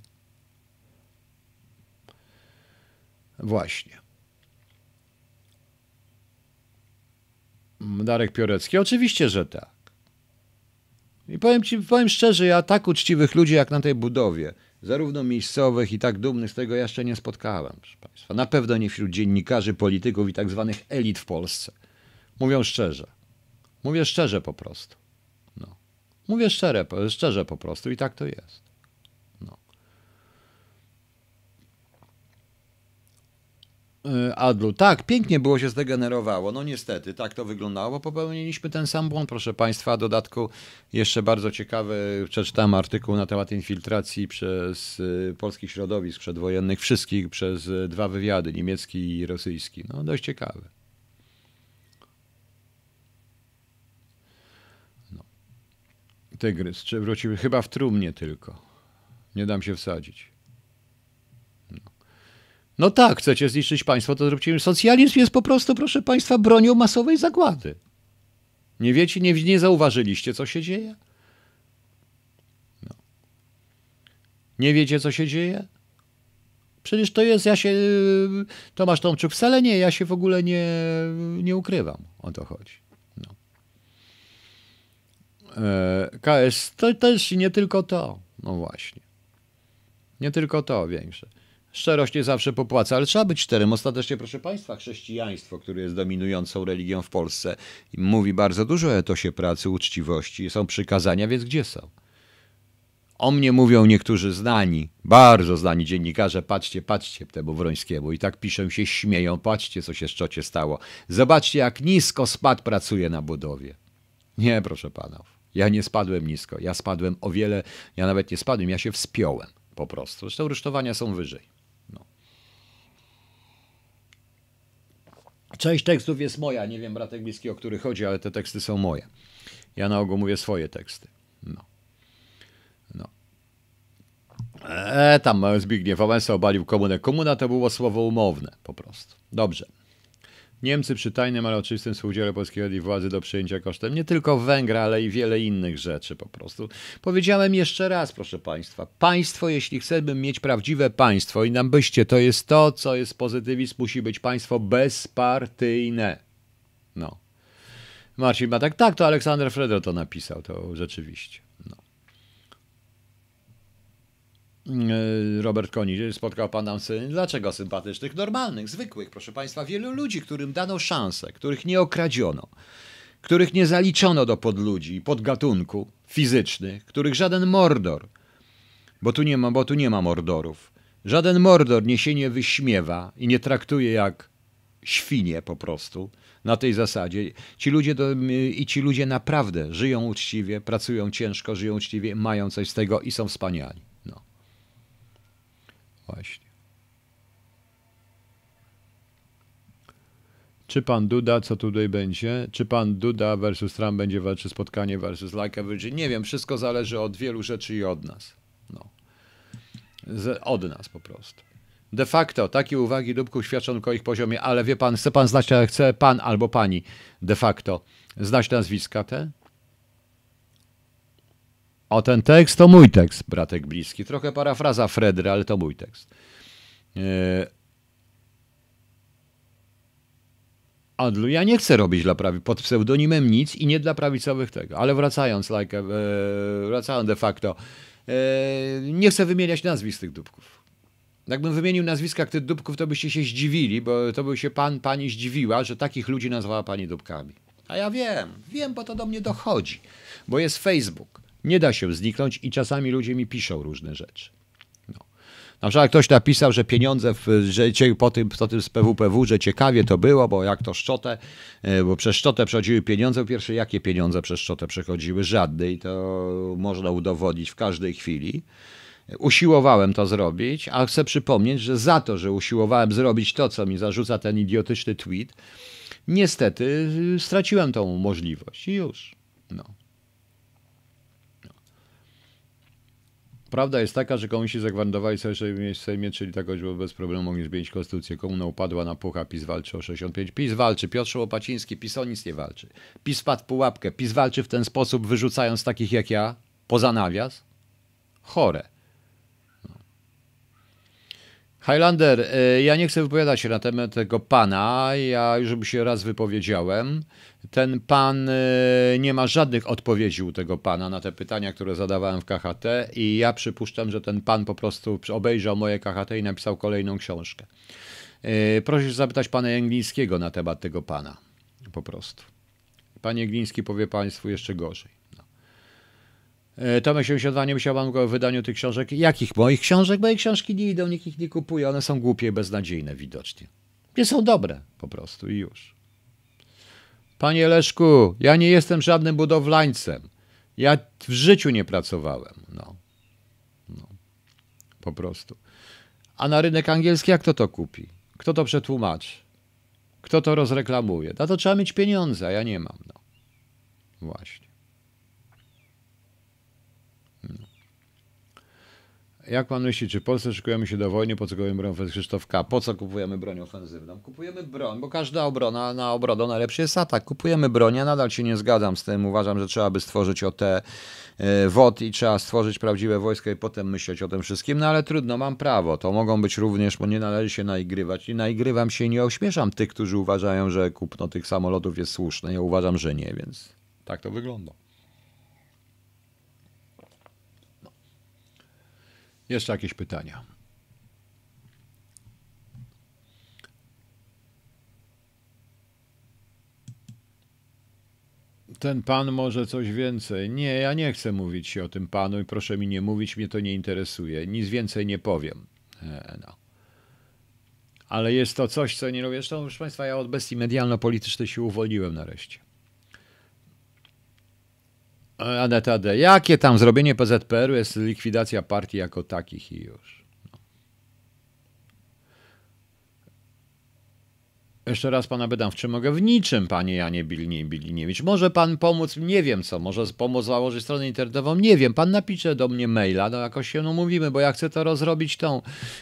Właśnie. Darek Piorecki, oczywiście, że tak. I powiem ci, powiem szczerze, ja tak uczciwych ludzi jak na tej budowie, zarówno miejscowych i tak dumnych z tego jeszcze nie spotkałem, proszę Państwa. Na pewno nie wśród dziennikarzy, polityków i tak zwanych elit w Polsce. Mówią szczerze. Mówię szczerze po prostu. No. Mówię szczerze, szczerze po prostu i tak to jest. No. Y, Adlu, tak, pięknie było się zdegenerowało. No niestety, tak to wyglądało. Popełniliśmy ten sam błąd, proszę Państwa. W dodatku jeszcze bardzo ciekawy, przeczytałem artykuł na temat infiltracji przez y, polskich środowisk przedwojennych, wszystkich przez y, dwa wywiady, niemiecki i rosyjski. No dość ciekawy. No. Tygrys, czy wróciły? Chyba w trumnie tylko. Nie dam się wsadzić. No tak, chcecie zniszczyć państwo, to zróbcie. Socjalizm jest po prostu, proszę państwa, bronią masowej zagłady. Nie wiecie, nie, nie zauważyliście, co się dzieje? No. Nie wiecie, co się dzieje? Przecież to jest, ja się, Tomasz Tomczuk, wcale nie, ja się w ogóle nie, nie ukrywam, o to chodzi. No. E, KS to też nie tylko to, no właśnie. Nie tylko to większe. Szczerość nie zawsze popłaca, ale trzeba być szczerym. Ostatecznie, proszę Państwa, chrześcijaństwo, które jest dominującą religią w Polsce, mówi bardzo dużo o etosie pracy, uczciwości. Są przykazania, więc gdzie są? O mnie mówią niektórzy znani, bardzo znani dziennikarze, patrzcie, patrzcie temu Wrońskiemu. I tak piszą się, śmieją, patrzcie, co się szczocie stało. Zobaczcie, jak nisko spadł pracuje na budowie. Nie, proszę panów, ja nie spadłem nisko, ja spadłem o wiele, ja nawet nie spadłem, ja się wspiąłem po prostu. Zresztą rusztowania są wyżej. Część tekstów jest moja, nie wiem, bratek bliski, o który chodzi, ale te teksty są moje. Ja na ogół mówię swoje teksty. No. No. E, tam Zbigniew Wałęsa obalił komunę. Komuna to było słowo umowne, po prostu. Dobrze. Niemcy przy tajnym, ale oczywistym współdziale polskiej władzy do przyjęcia kosztem nie tylko Węgra, ale i wiele innych rzeczy po prostu. Powiedziałem jeszcze raz, proszę Państwa, państwo, jeśli chcemy mieć prawdziwe państwo i nam byście, to jest to, co jest pozytywizm, musi być państwo bezpartyjne. No. Marcin ma tak, tak, to Aleksander Fredro to napisał, to rzeczywiście. E, Robert Koni, spotkał pan nam. Dlaczego sympatycznych? Normalnych, zwykłych, proszę państwa, wielu ludzi, którym dano szansę, których nie okradziono, których nie zaliczono do podludzi, podgatunku fizycznych, których żaden mordor, bo tu nie ma, bo tu nie ma mordorów, żaden mordor nie się nie wyśmiewa i nie traktuje jak świnie po prostu na tej zasadzie. Ci ludzie do, i ci ludzie naprawdę żyją uczciwie, pracują ciężko, żyją uczciwie, mają coś z tego i są wspaniali. Właśnie. Czy pan Duda, co tutaj będzie? Czy pan Duda versus Trump będzie walczył spotkanie versus Like Virgin? Nie wiem, wszystko zależy od wielu rzeczy i od nas. No. Z, od nas po prostu. De facto takie uwagi Dubków świadczą o ich poziomie, ale wie pan, chce pan znać, chce pan albo pani de facto znać nazwiska te? O ten tekst to mój tekst, bratek bliski. Trochę parafraza Fredry, ale to mój tekst. E, Adlu, ja nie chcę robić dla prawi pod pseudonimem nic i nie dla prawicowych tego, ale wracając, like, e, wracając de facto, e, nie chcę wymieniać nazwisk tych dupków. Jakbym wymienił nazwiska tych dupków, to byście się zdziwili, bo to by się pan, pani zdziwiła, że takich ludzi nazwała pani dupkami. A ja wiem, wiem, bo to do mnie dochodzi, bo jest Facebook. Nie da się zniknąć i czasami ludzie mi piszą różne rzeczy. No. Na przykład ktoś napisał, że pieniądze, w, że po tym, po tym z PWPW, że ciekawie to było, bo jak to szczotę, e, bo przez szczotę przechodziły pieniądze. Po pierwsze, jakie pieniądze przez szczotę przechodziły? Żadne i to można udowodnić w każdej chwili. Usiłowałem to zrobić, a chcę przypomnieć, że za to, że usiłowałem zrobić to, co mi zarzuca ten idiotyczny tweet, niestety straciłem tą możliwość i już. No. Prawda jest taka, że komuniści zagwarantowali sobie, w Sejmie, czyli tak choćby bez problemu mogli zmienić konstytucję. Komuna upadła na pucha, PiS walczy o 65. PiS walczy, Piotr Łopaciński, PiS o nic nie walczy. PiS padł pułapkę, PiS walczy w ten sposób, wyrzucając takich jak ja, poza nawias. Chore. Highlander, y, ja nie chcę wypowiadać się na temat tego pana, ja już się raz wypowiedziałem. Ten pan y, nie ma żadnych odpowiedzi u tego pana na te pytania, które zadawałem w KHT i ja przypuszczam, że ten pan po prostu obejrzał moje KHT i napisał kolejną książkę. Y, proszę zapytać pana Jęglińskiego na temat tego pana. Po prostu. Pan Jęgliński powie państwu jeszcze gorzej. E, Tomek 72 nie myślał pan o wydaniu tych książek. Jakich moich książek? Moje książki nie idą, nikt ich nie kupuje. One są głupie i beznadziejne widocznie. Nie są dobre po prostu i już. Panie Leszku, ja nie jestem żadnym budowlańcem. Ja w życiu nie pracowałem. No. no. Po prostu. A na rynek angielski jak kto to kupi? Kto to przetłumaczy? Kto to rozreklamuje? Na to trzeba mieć pieniądze, a ja nie mam. No. Właśnie. Jak pan myśli, czy w Polsce szykujemy się do wojny? Po co kupujemy broń ofensywną? Krzysztof K. Po co kupujemy broń ofensywną? Kupujemy broń, bo każda obrona na obrodę najlepszy jest atak. Kupujemy broń, ja nadal się nie zgadzam z tym. Uważam, że trzeba by stworzyć OT WOT i trzeba stworzyć prawdziwe wojsko i potem myśleć o tym wszystkim, no ale trudno, mam prawo. To mogą być również, bo nie należy się naigrywać. I naigrywam się i nie ośmieszam tych, którzy uważają, że kupno tych samolotów jest słuszne. Ja uważam, że nie, więc tak to wygląda. Jeszcze jakieś pytania? Ten pan może coś więcej. Nie, ja nie chcę mówić o tym panu i proszę mi nie mówić, mnie to nie interesuje. Nic więcej nie powiem. E, no. Ale jest to coś, co nie robię. Zresztą, proszę Państwa, ja od bestii medialno-politycznej się uwolniłem nareszcie. Aneta D. Jakie tam zrobienie PZPR-u jest likwidacja partii jako takich i już. No. Jeszcze raz pana pytam, w czym mogę? W niczym, panie Janie Bilnie, Biliniewicz. Może pan pomóc, nie wiem co, może pomóc założyć stronę internetową, nie wiem. Pan napisze do mnie maila, no jakoś się no mówimy, bo ja chcę to rozrobić tą,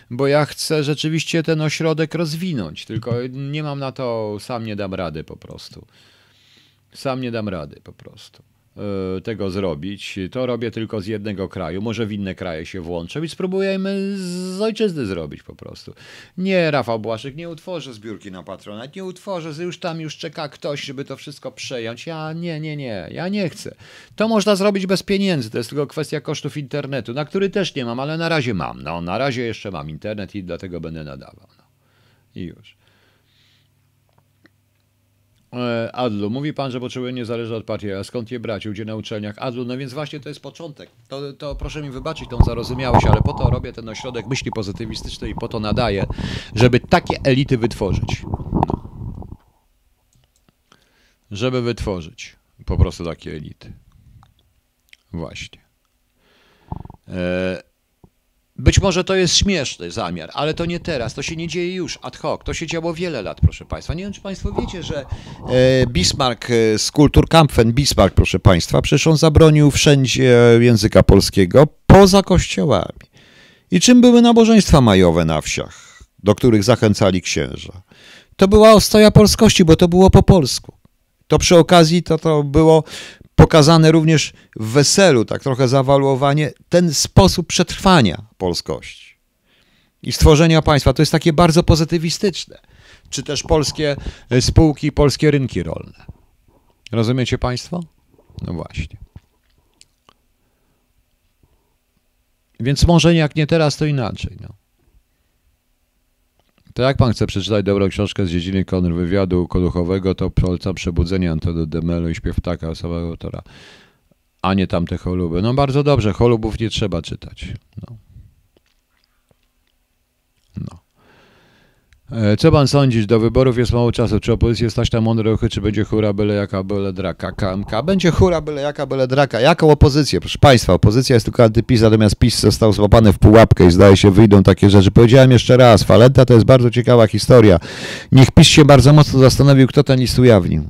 bo ja chcę rzeczywiście ten ośrodek rozwinąć, tylko nie mam na to, sam nie dam rady po prostu. Sam nie dam rady po prostu. E, tego zrobić. To robię tylko z jednego kraju. Może w inne kraje się włączę i spróbujemy z ojczyzny zrobić po prostu. Nie, Rafał Błaszczyk, nie utworzę zbiórki na patronat, nie utworzę, już tam już czeka ktoś, żeby to wszystko przejąć. Ja nie, nie, nie, ja nie chcę. To można zrobić bez pieniędzy, to jest tylko kwestia kosztów internetu, na który też nie mam, ale na razie mam. No, na razie jeszcze mam internet i dlatego będę nadawał. No. I już. E, Adlu, mówi pan, że potrzebuje niezależne od partii, a skąd je brać? Gdzie na uczelniach? Adlu, no więc właśnie to jest początek. To, to proszę mi wybaczyć tą zarozumiałość, ale po to robię ten ośrodek myśli pozytywistycznej i po to nadaję, żeby takie elity wytworzyć. Żeby wytworzyć po prostu takie elity. Właśnie. E być może to jest śmieszny zamiar, ale to nie teraz, to się nie dzieje już ad hoc, to się działo wiele lat, proszę Państwa. Nie wiem, czy Państwo wiecie, że e, Bismarck e, z Kulturkampfen, Bismarck, proszę Państwa, przecież on zabronił wszędzie języka polskiego poza kościołami. I czym były nabożeństwa majowe na wsiach, do których zachęcali księża? To była ostoja polskości, bo to było po polsku. To przy okazji to, to było pokazane również w weselu, tak trochę zawaluowanie, ten sposób przetrwania polskości i stworzenia państwa. To jest takie bardzo pozytywistyczne. Czy też polskie e, spółki, polskie rynki rolne. Rozumiecie Państwo? No właśnie. Więc może jak nie teraz, to inaczej. No. To jak pan chce przeczytać dobrą książkę z dziedziny kontrwywiadu koduchowego, to polecam Przebudzenie Antony Demelo i Śpiew Ptaka osobowego autora, a nie tamte choluby. No bardzo dobrze, cholubów nie trzeba czytać. No. Co pan sądzisz? Do wyborów jest mało czasu. Czy opozycja stać na mądre ruchy, czy będzie hura byle jaka, byle draka? KMK. Będzie hura byle jaka, byle draka. Jaką opozycję? Proszę państwa, opozycja jest tylko antypis, natomiast PiS został złapany w pułapkę i zdaje się wyjdą takie rzeczy. Powiedziałem jeszcze raz, Falenta to jest bardzo ciekawa historia. Niech PiS się bardzo mocno zastanowił, kto ten list ujawnił.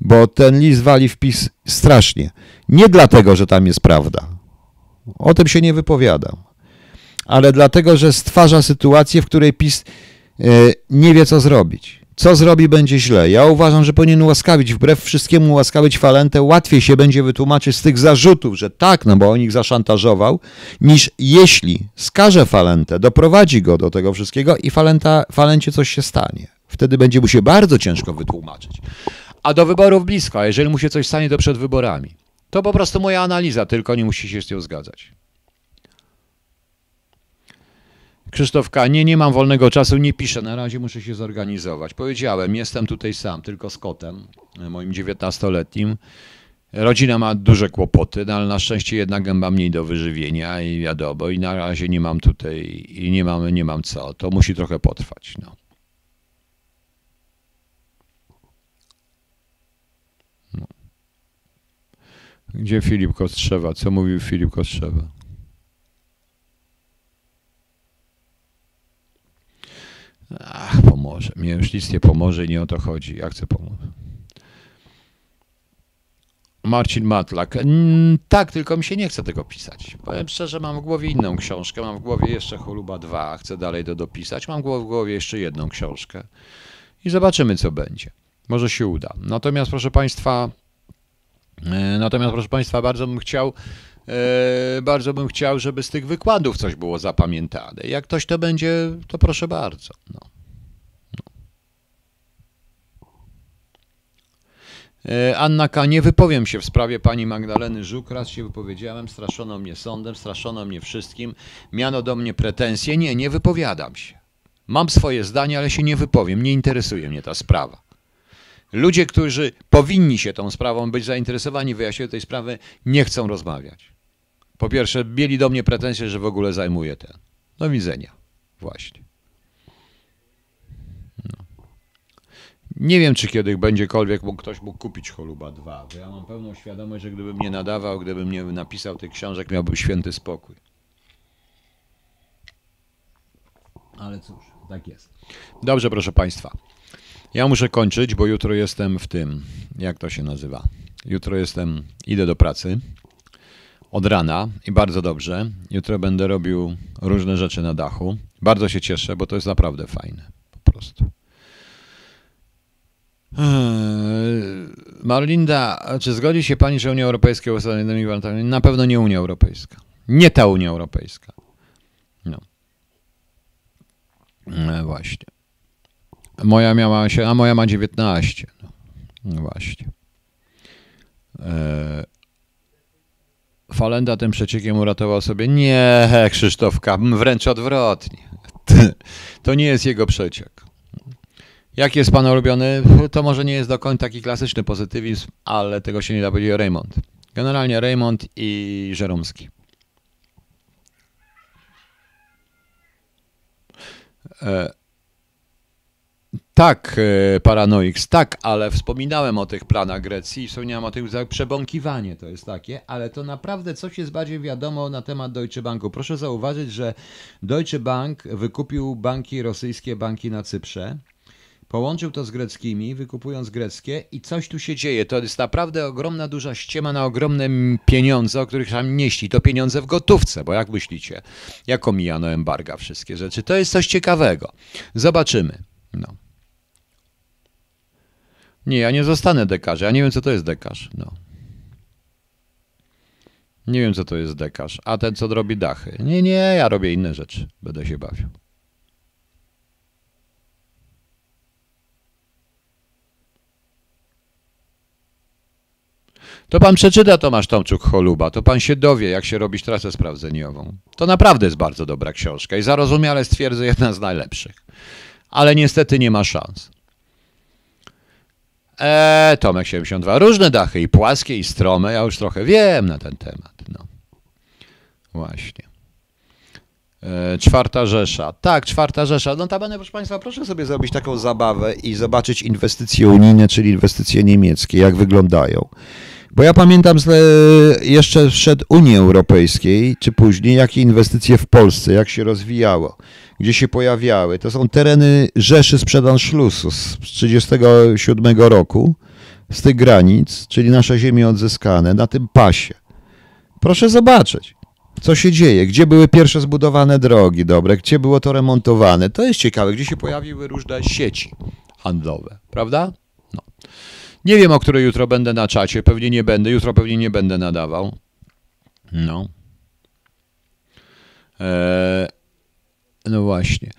Bo ten list wali w PiS strasznie. Nie dlatego, że tam jest prawda. O tym się nie wypowiadam ale dlatego, że stwarza sytuację, w której PiS e, nie wie, co zrobić. Co zrobi, będzie źle. Ja uważam, że powinien ułaskawić, wbrew wszystkiemu ułaskawić Falentę. Łatwiej się będzie wytłumaczyć z tych zarzutów, że tak, no bo on ich zaszantażował, niż jeśli skaże Falentę, doprowadzi go do tego wszystkiego i Falenta, Falencie coś się stanie. Wtedy będzie mu się bardzo ciężko wytłumaczyć. A do wyborów blisko, a jeżeli mu się coś stanie, to przed wyborami. To po prostu moja analiza, tylko nie musi się z nią zgadzać. Krzysztofka, nie, nie mam wolnego czasu, nie piszę, na razie muszę się zorganizować. Powiedziałem, jestem tutaj sam, tylko z kotem, moim 19-letnim. Rodzina ma duże kłopoty, no ale na szczęście jednak gęba mniej do wyżywienia i wiadomo, i na razie nie mam tutaj, i nie mam, nie mam co. To musi trochę potrwać. No. no. Gdzie Filip Kostrzewa? Co mówił Filip Kostrzewa? Ach, pomoże. Mnie już nic nie pomoże i nie o to chodzi. Ja chcę pomóc. Marcin Matlak. Mm, tak, tylko mi się nie chce tego pisać. Powiem szczerze, mam w głowie inną książkę. Mam w głowie jeszcze Choluba 2. Chcę dalej to dopisać. Mam w głowie jeszcze jedną książkę. I zobaczymy, co będzie. Może się uda. Natomiast, proszę Państwa, natomiast, proszę Państwa, bardzo bym chciał, e, bardzo bym chciał, żeby z tych wykładów coś było zapamiętane. Jak ktoś to będzie, to proszę bardzo. No. E, Anna K. Nie wypowiem się w sprawie pani Magdaleny Żuk. Raz się wypowiedziałem, straszono mnie sądem, straszono mnie wszystkim, miano do mnie pretensje. Nie, nie wypowiadam się. Mam swoje zdanie, ale się nie wypowiem. Nie interesuje mnie ta sprawa. Ludzie, którzy powinni się tą sprawą być zainteresowani, wyjaśnieniem tej sprawy, nie chcą rozmawiać. Po pierwsze, mieli do mnie pretensje, że w ogóle zajmuję ten. Do widzenia. Właśnie. No. Nie wiem, czy kiedyś będziekolwiek mógł ktoś mógł kupić Choluba 2, bo ja mam pełną świadomość, że gdybym nie nadawał, gdybym nie napisał tych książek, miałbym święty spokój. Ale cóż, tak jest. Dobrze, proszę Państwa. Ja muszę kończyć, bo jutro jestem w tym, jak to się nazywa. Jutro jestem, idę do pracy od rana i bardzo dobrze. Jutro będę robił różne rzeczy na dachu. Bardzo się cieszę, bo to jest naprawdę fajne. Po prostu. Eee, Marlinda, czy zgodzi się Pani, że Unia Europejska jest innymi gwarantami? Na pewno nie Unia Europejska. Nie ta Unia Europejska. No. No właśnie. Moja miała się, a moja ma 19. No, no właśnie. Eee, Falenda tym przeciekiem uratował sobie. Nie, Krzysztofka, wręcz odwrotnie. To nie jest jego przeciek. Jaki jest pan ulubiony? To może nie jest do końca taki klasyczny pozytywizm, ale tego się nie da powiedzieć o Raymond. Generalnie Raymond i Żeromski. E, tak, e, Paranoix, tak, ale wspominałem o tych planach Grecji i wspomniałem o tym, że przebąkiwanie to jest takie, ale to naprawdę coś jest bardziej wiadomo na temat Deutsche Banku. Proszę zauważyć, że Deutsche Bank wykupił banki rosyjskie, banki na Cyprze, połączył to z greckimi, wykupując greckie i coś tu się dzieje. To jest naprawdę ogromna, duża ściema na ogromne pieniądze, o których tam nieśli. To pieniądze w gotówce, bo jak myślicie, jak omijano embarga wszystkie rzeczy? To jest coś ciekawego. Zobaczymy. No. Nie, ja nie zostanę dekarzem. Ja nie wiem, co to jest dekarz. No. Nie wiem, co to jest dekarz. A ten, co robi dachy. Nie, nie, ja robię inne rzeczy. Będę się bawił. To pan przeczyta Tomasz Tomczuk Choluba, to pan się dowie, jak się robić trasę sprawdzeniową. To naprawdę jest bardzo dobra książka i zarozumiale stwierdzę jedna z najlepszych. Ale niestety nie ma szans. Eee, Tomek 72. Różne dachy, i płaskie, i strome. Ja już trochę wiem na ten temat. No. Właśnie. Eee, czwarta Rzesza. Tak, czwarta Rzesza. No tabane, proszę Państwa, proszę sobie zrobić taką zabawę i zobaczyć inwestycje unijne, czyli inwestycje niemieckie, jak wyglądają. Bo ja pamiętam jeszcze przed Unii Europejskiej, czy później, jakie inwestycje w Polsce, jak się rozwijało, gdzie się pojawiały. To są tereny Rzeszy sprzed Anschlussu z 1937 roku, z tych granic, czyli nasze ziemie odzyskane, na tym pasie. Proszę zobaczyć, co się dzieje, gdzie były pierwsze zbudowane drogi dobre, gdzie było to remontowane. To jest ciekawe, gdzie się pojawiły różne sieci handlowe, prawda? No. Nie wiem, o której jutro będę na czacie. Pewnie nie będę. Jutro pewnie nie będę nadawał. No. Eee, no właśnie.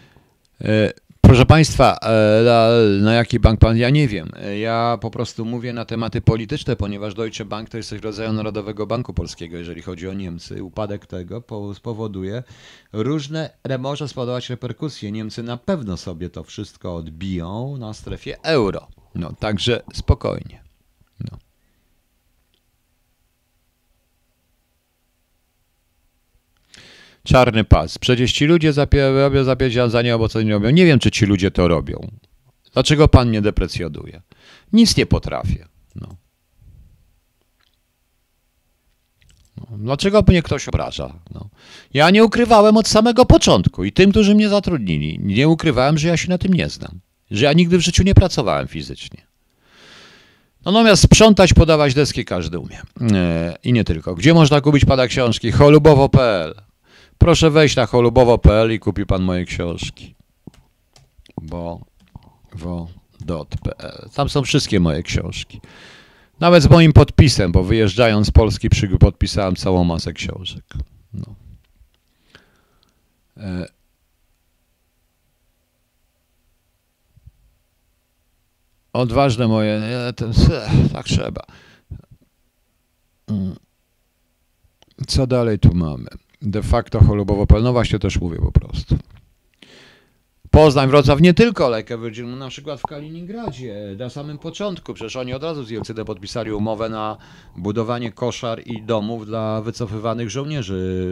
Eee, proszę Państwa, eee, na, na, jaki bank pan? Ja nie wiem. Ja po prostu mówię na tematy polityczne, ponieważ Deutsche Bank to jest coś rodzaju Narodowego Banku Polskiego, jeżeli chodzi o Niemcy. Upadek tego spowoduje różne, może spowodować reperkusje. Niemcy na pewno sobie to wszystko odbiją na strefie euro. No, także spokojnie. No. Czarny pas. Przecież ci ludzie robią zapierdziadzanie, bo co nie robią. Nie wiem, czy ci ludzie to robią. Dlaczego pan mnie deprecjoduje? Nic nie potrafię. No. No, dlaczego mnie ktoś obraża? No. Ja nie ukrywałem od samego początku i tym, którzy mnie zatrudnili, nie ukrywałem, że ja się na tym nie znam. Że ja nigdy w życiu nie pracowałem fizycznie. No natomiast sprzątać, podawać deski każdy umie. E, I nie tylko. Gdzie można kupić pana książki? Holubowo.pl Proszę wejść na holubowo.pl i kupi pan moje książki. Bo... wo.pl Tam są wszystkie moje książki. Nawet z moim podpisem, bo wyjeżdżając z Polski podpisałem całą masę książek. No. E... Odważne moje, nie, ten, tak trzeba. Mm. Co dalej tu mamy? De facto cholubowo no właśnie też mówię po prostu. Poznań, Wrocław, nie tylko Lejkę Virgin, na przykład w Kaliningradzie, na samym początku, przecież oni od razu z Jelcynem podpisali umowę na budowanie koszar i domów dla wycofywanych żołnierzy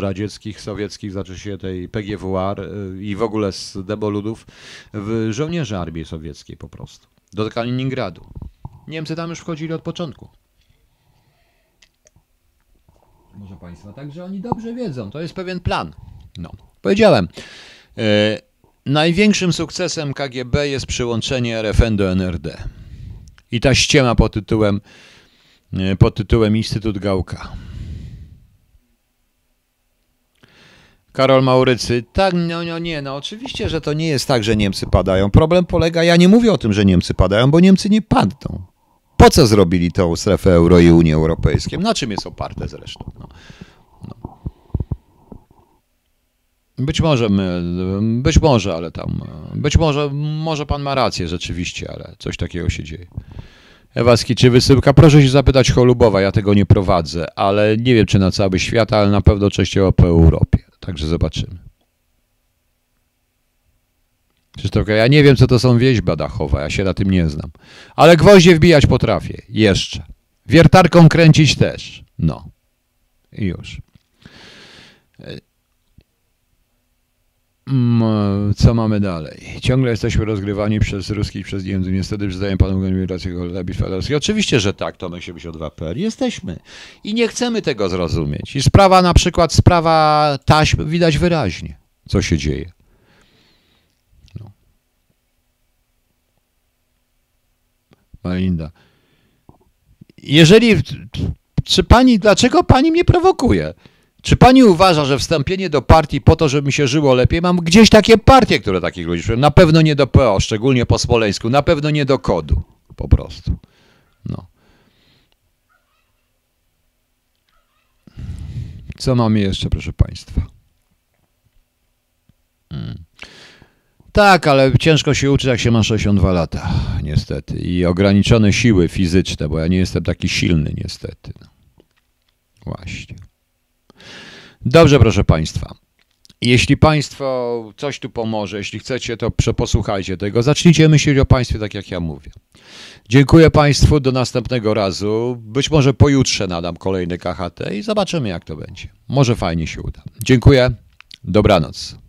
radzieckich, sowieckich, znaczy się tej PGWR y, i w ogóle z deboludów, żołnierzy armii sowieckiej po prostu, do Kaliningradu. Niemcy tam już wchodzili od początku. Może Państwa, także oni dobrze wiedzą, to jest pewien plan. No, powiedziałem. E, największym sukcesem KGB jest przyłączenie RFN do NRD. I ta ściema pod tytułem, e, pod tytułem Instytut Gałka. Karol Maurycy, tak, no, no nie, no oczywiście, że to nie jest tak, że Niemcy padają. Problem polega, ja nie mówię o tym, że Niemcy padają, bo Niemcy nie padną. Po co zrobili tą strefę euro i Unię Europejską? Na czym jest oparte zresztą? No. Być może, my, być może, ale tam, być może, może pan ma rację rzeczywiście, ale coś takiego się dzieje. Ewaski, czy wysyłka? Proszę się zapytać Cholubowa, ja tego nie prowadzę, ale nie wiem, czy na cały świat, ale na pewno częściowo po Europie. Także zobaczymy. Krzysztof, ja nie wiem, co to są wieźba dachowa, ja się na tym nie znam. Ale gwoździe wbijać potrafię, jeszcze. Wiertarką kręcić też. No. I już. Mm, co mamy dalej? Ciągle jesteśmy rozgrywani przez ruskich, przez Niemców. Niestety przyznaję panu rację bitwa Oczywiście, że tak, Tomek 72.pl. Jesteśmy. I nie chcemy tego zrozumieć. I sprawa na przykład, sprawa taśm, widać wyraźnie, co się dzieje. No. Malinda. Jeżeli... Czy pani, dlaczego pani mnie prowokuje? Czy pani uważa, że wstąpienie do partii po to, żeby mi się żyło lepiej? Mam gdzieś takie partie, które takich ludzi. Na pewno nie do PO, szczególnie po Smoleńsku. Na pewno nie do kodu. Po prostu. No. Co mamy jeszcze, proszę państwa? Hmm. Tak, ale ciężko się uczyć, jak się ma 62 lata, niestety. I ograniczone siły fizyczne, bo ja nie jestem taki silny, niestety. No. Właśnie. Dobrze, proszę Państwa. Jeśli Państwo coś tu pomoże, jeśli chcecie, to posłuchajcie tego. Zacznijcie myśleć o Państwie tak, jak ja mówię. Dziękuję Państwu, do następnego razu. Być może pojutrze nadam kolejny KHT i zobaczymy, jak to będzie. Może fajnie się uda. Dziękuję, dobranoc.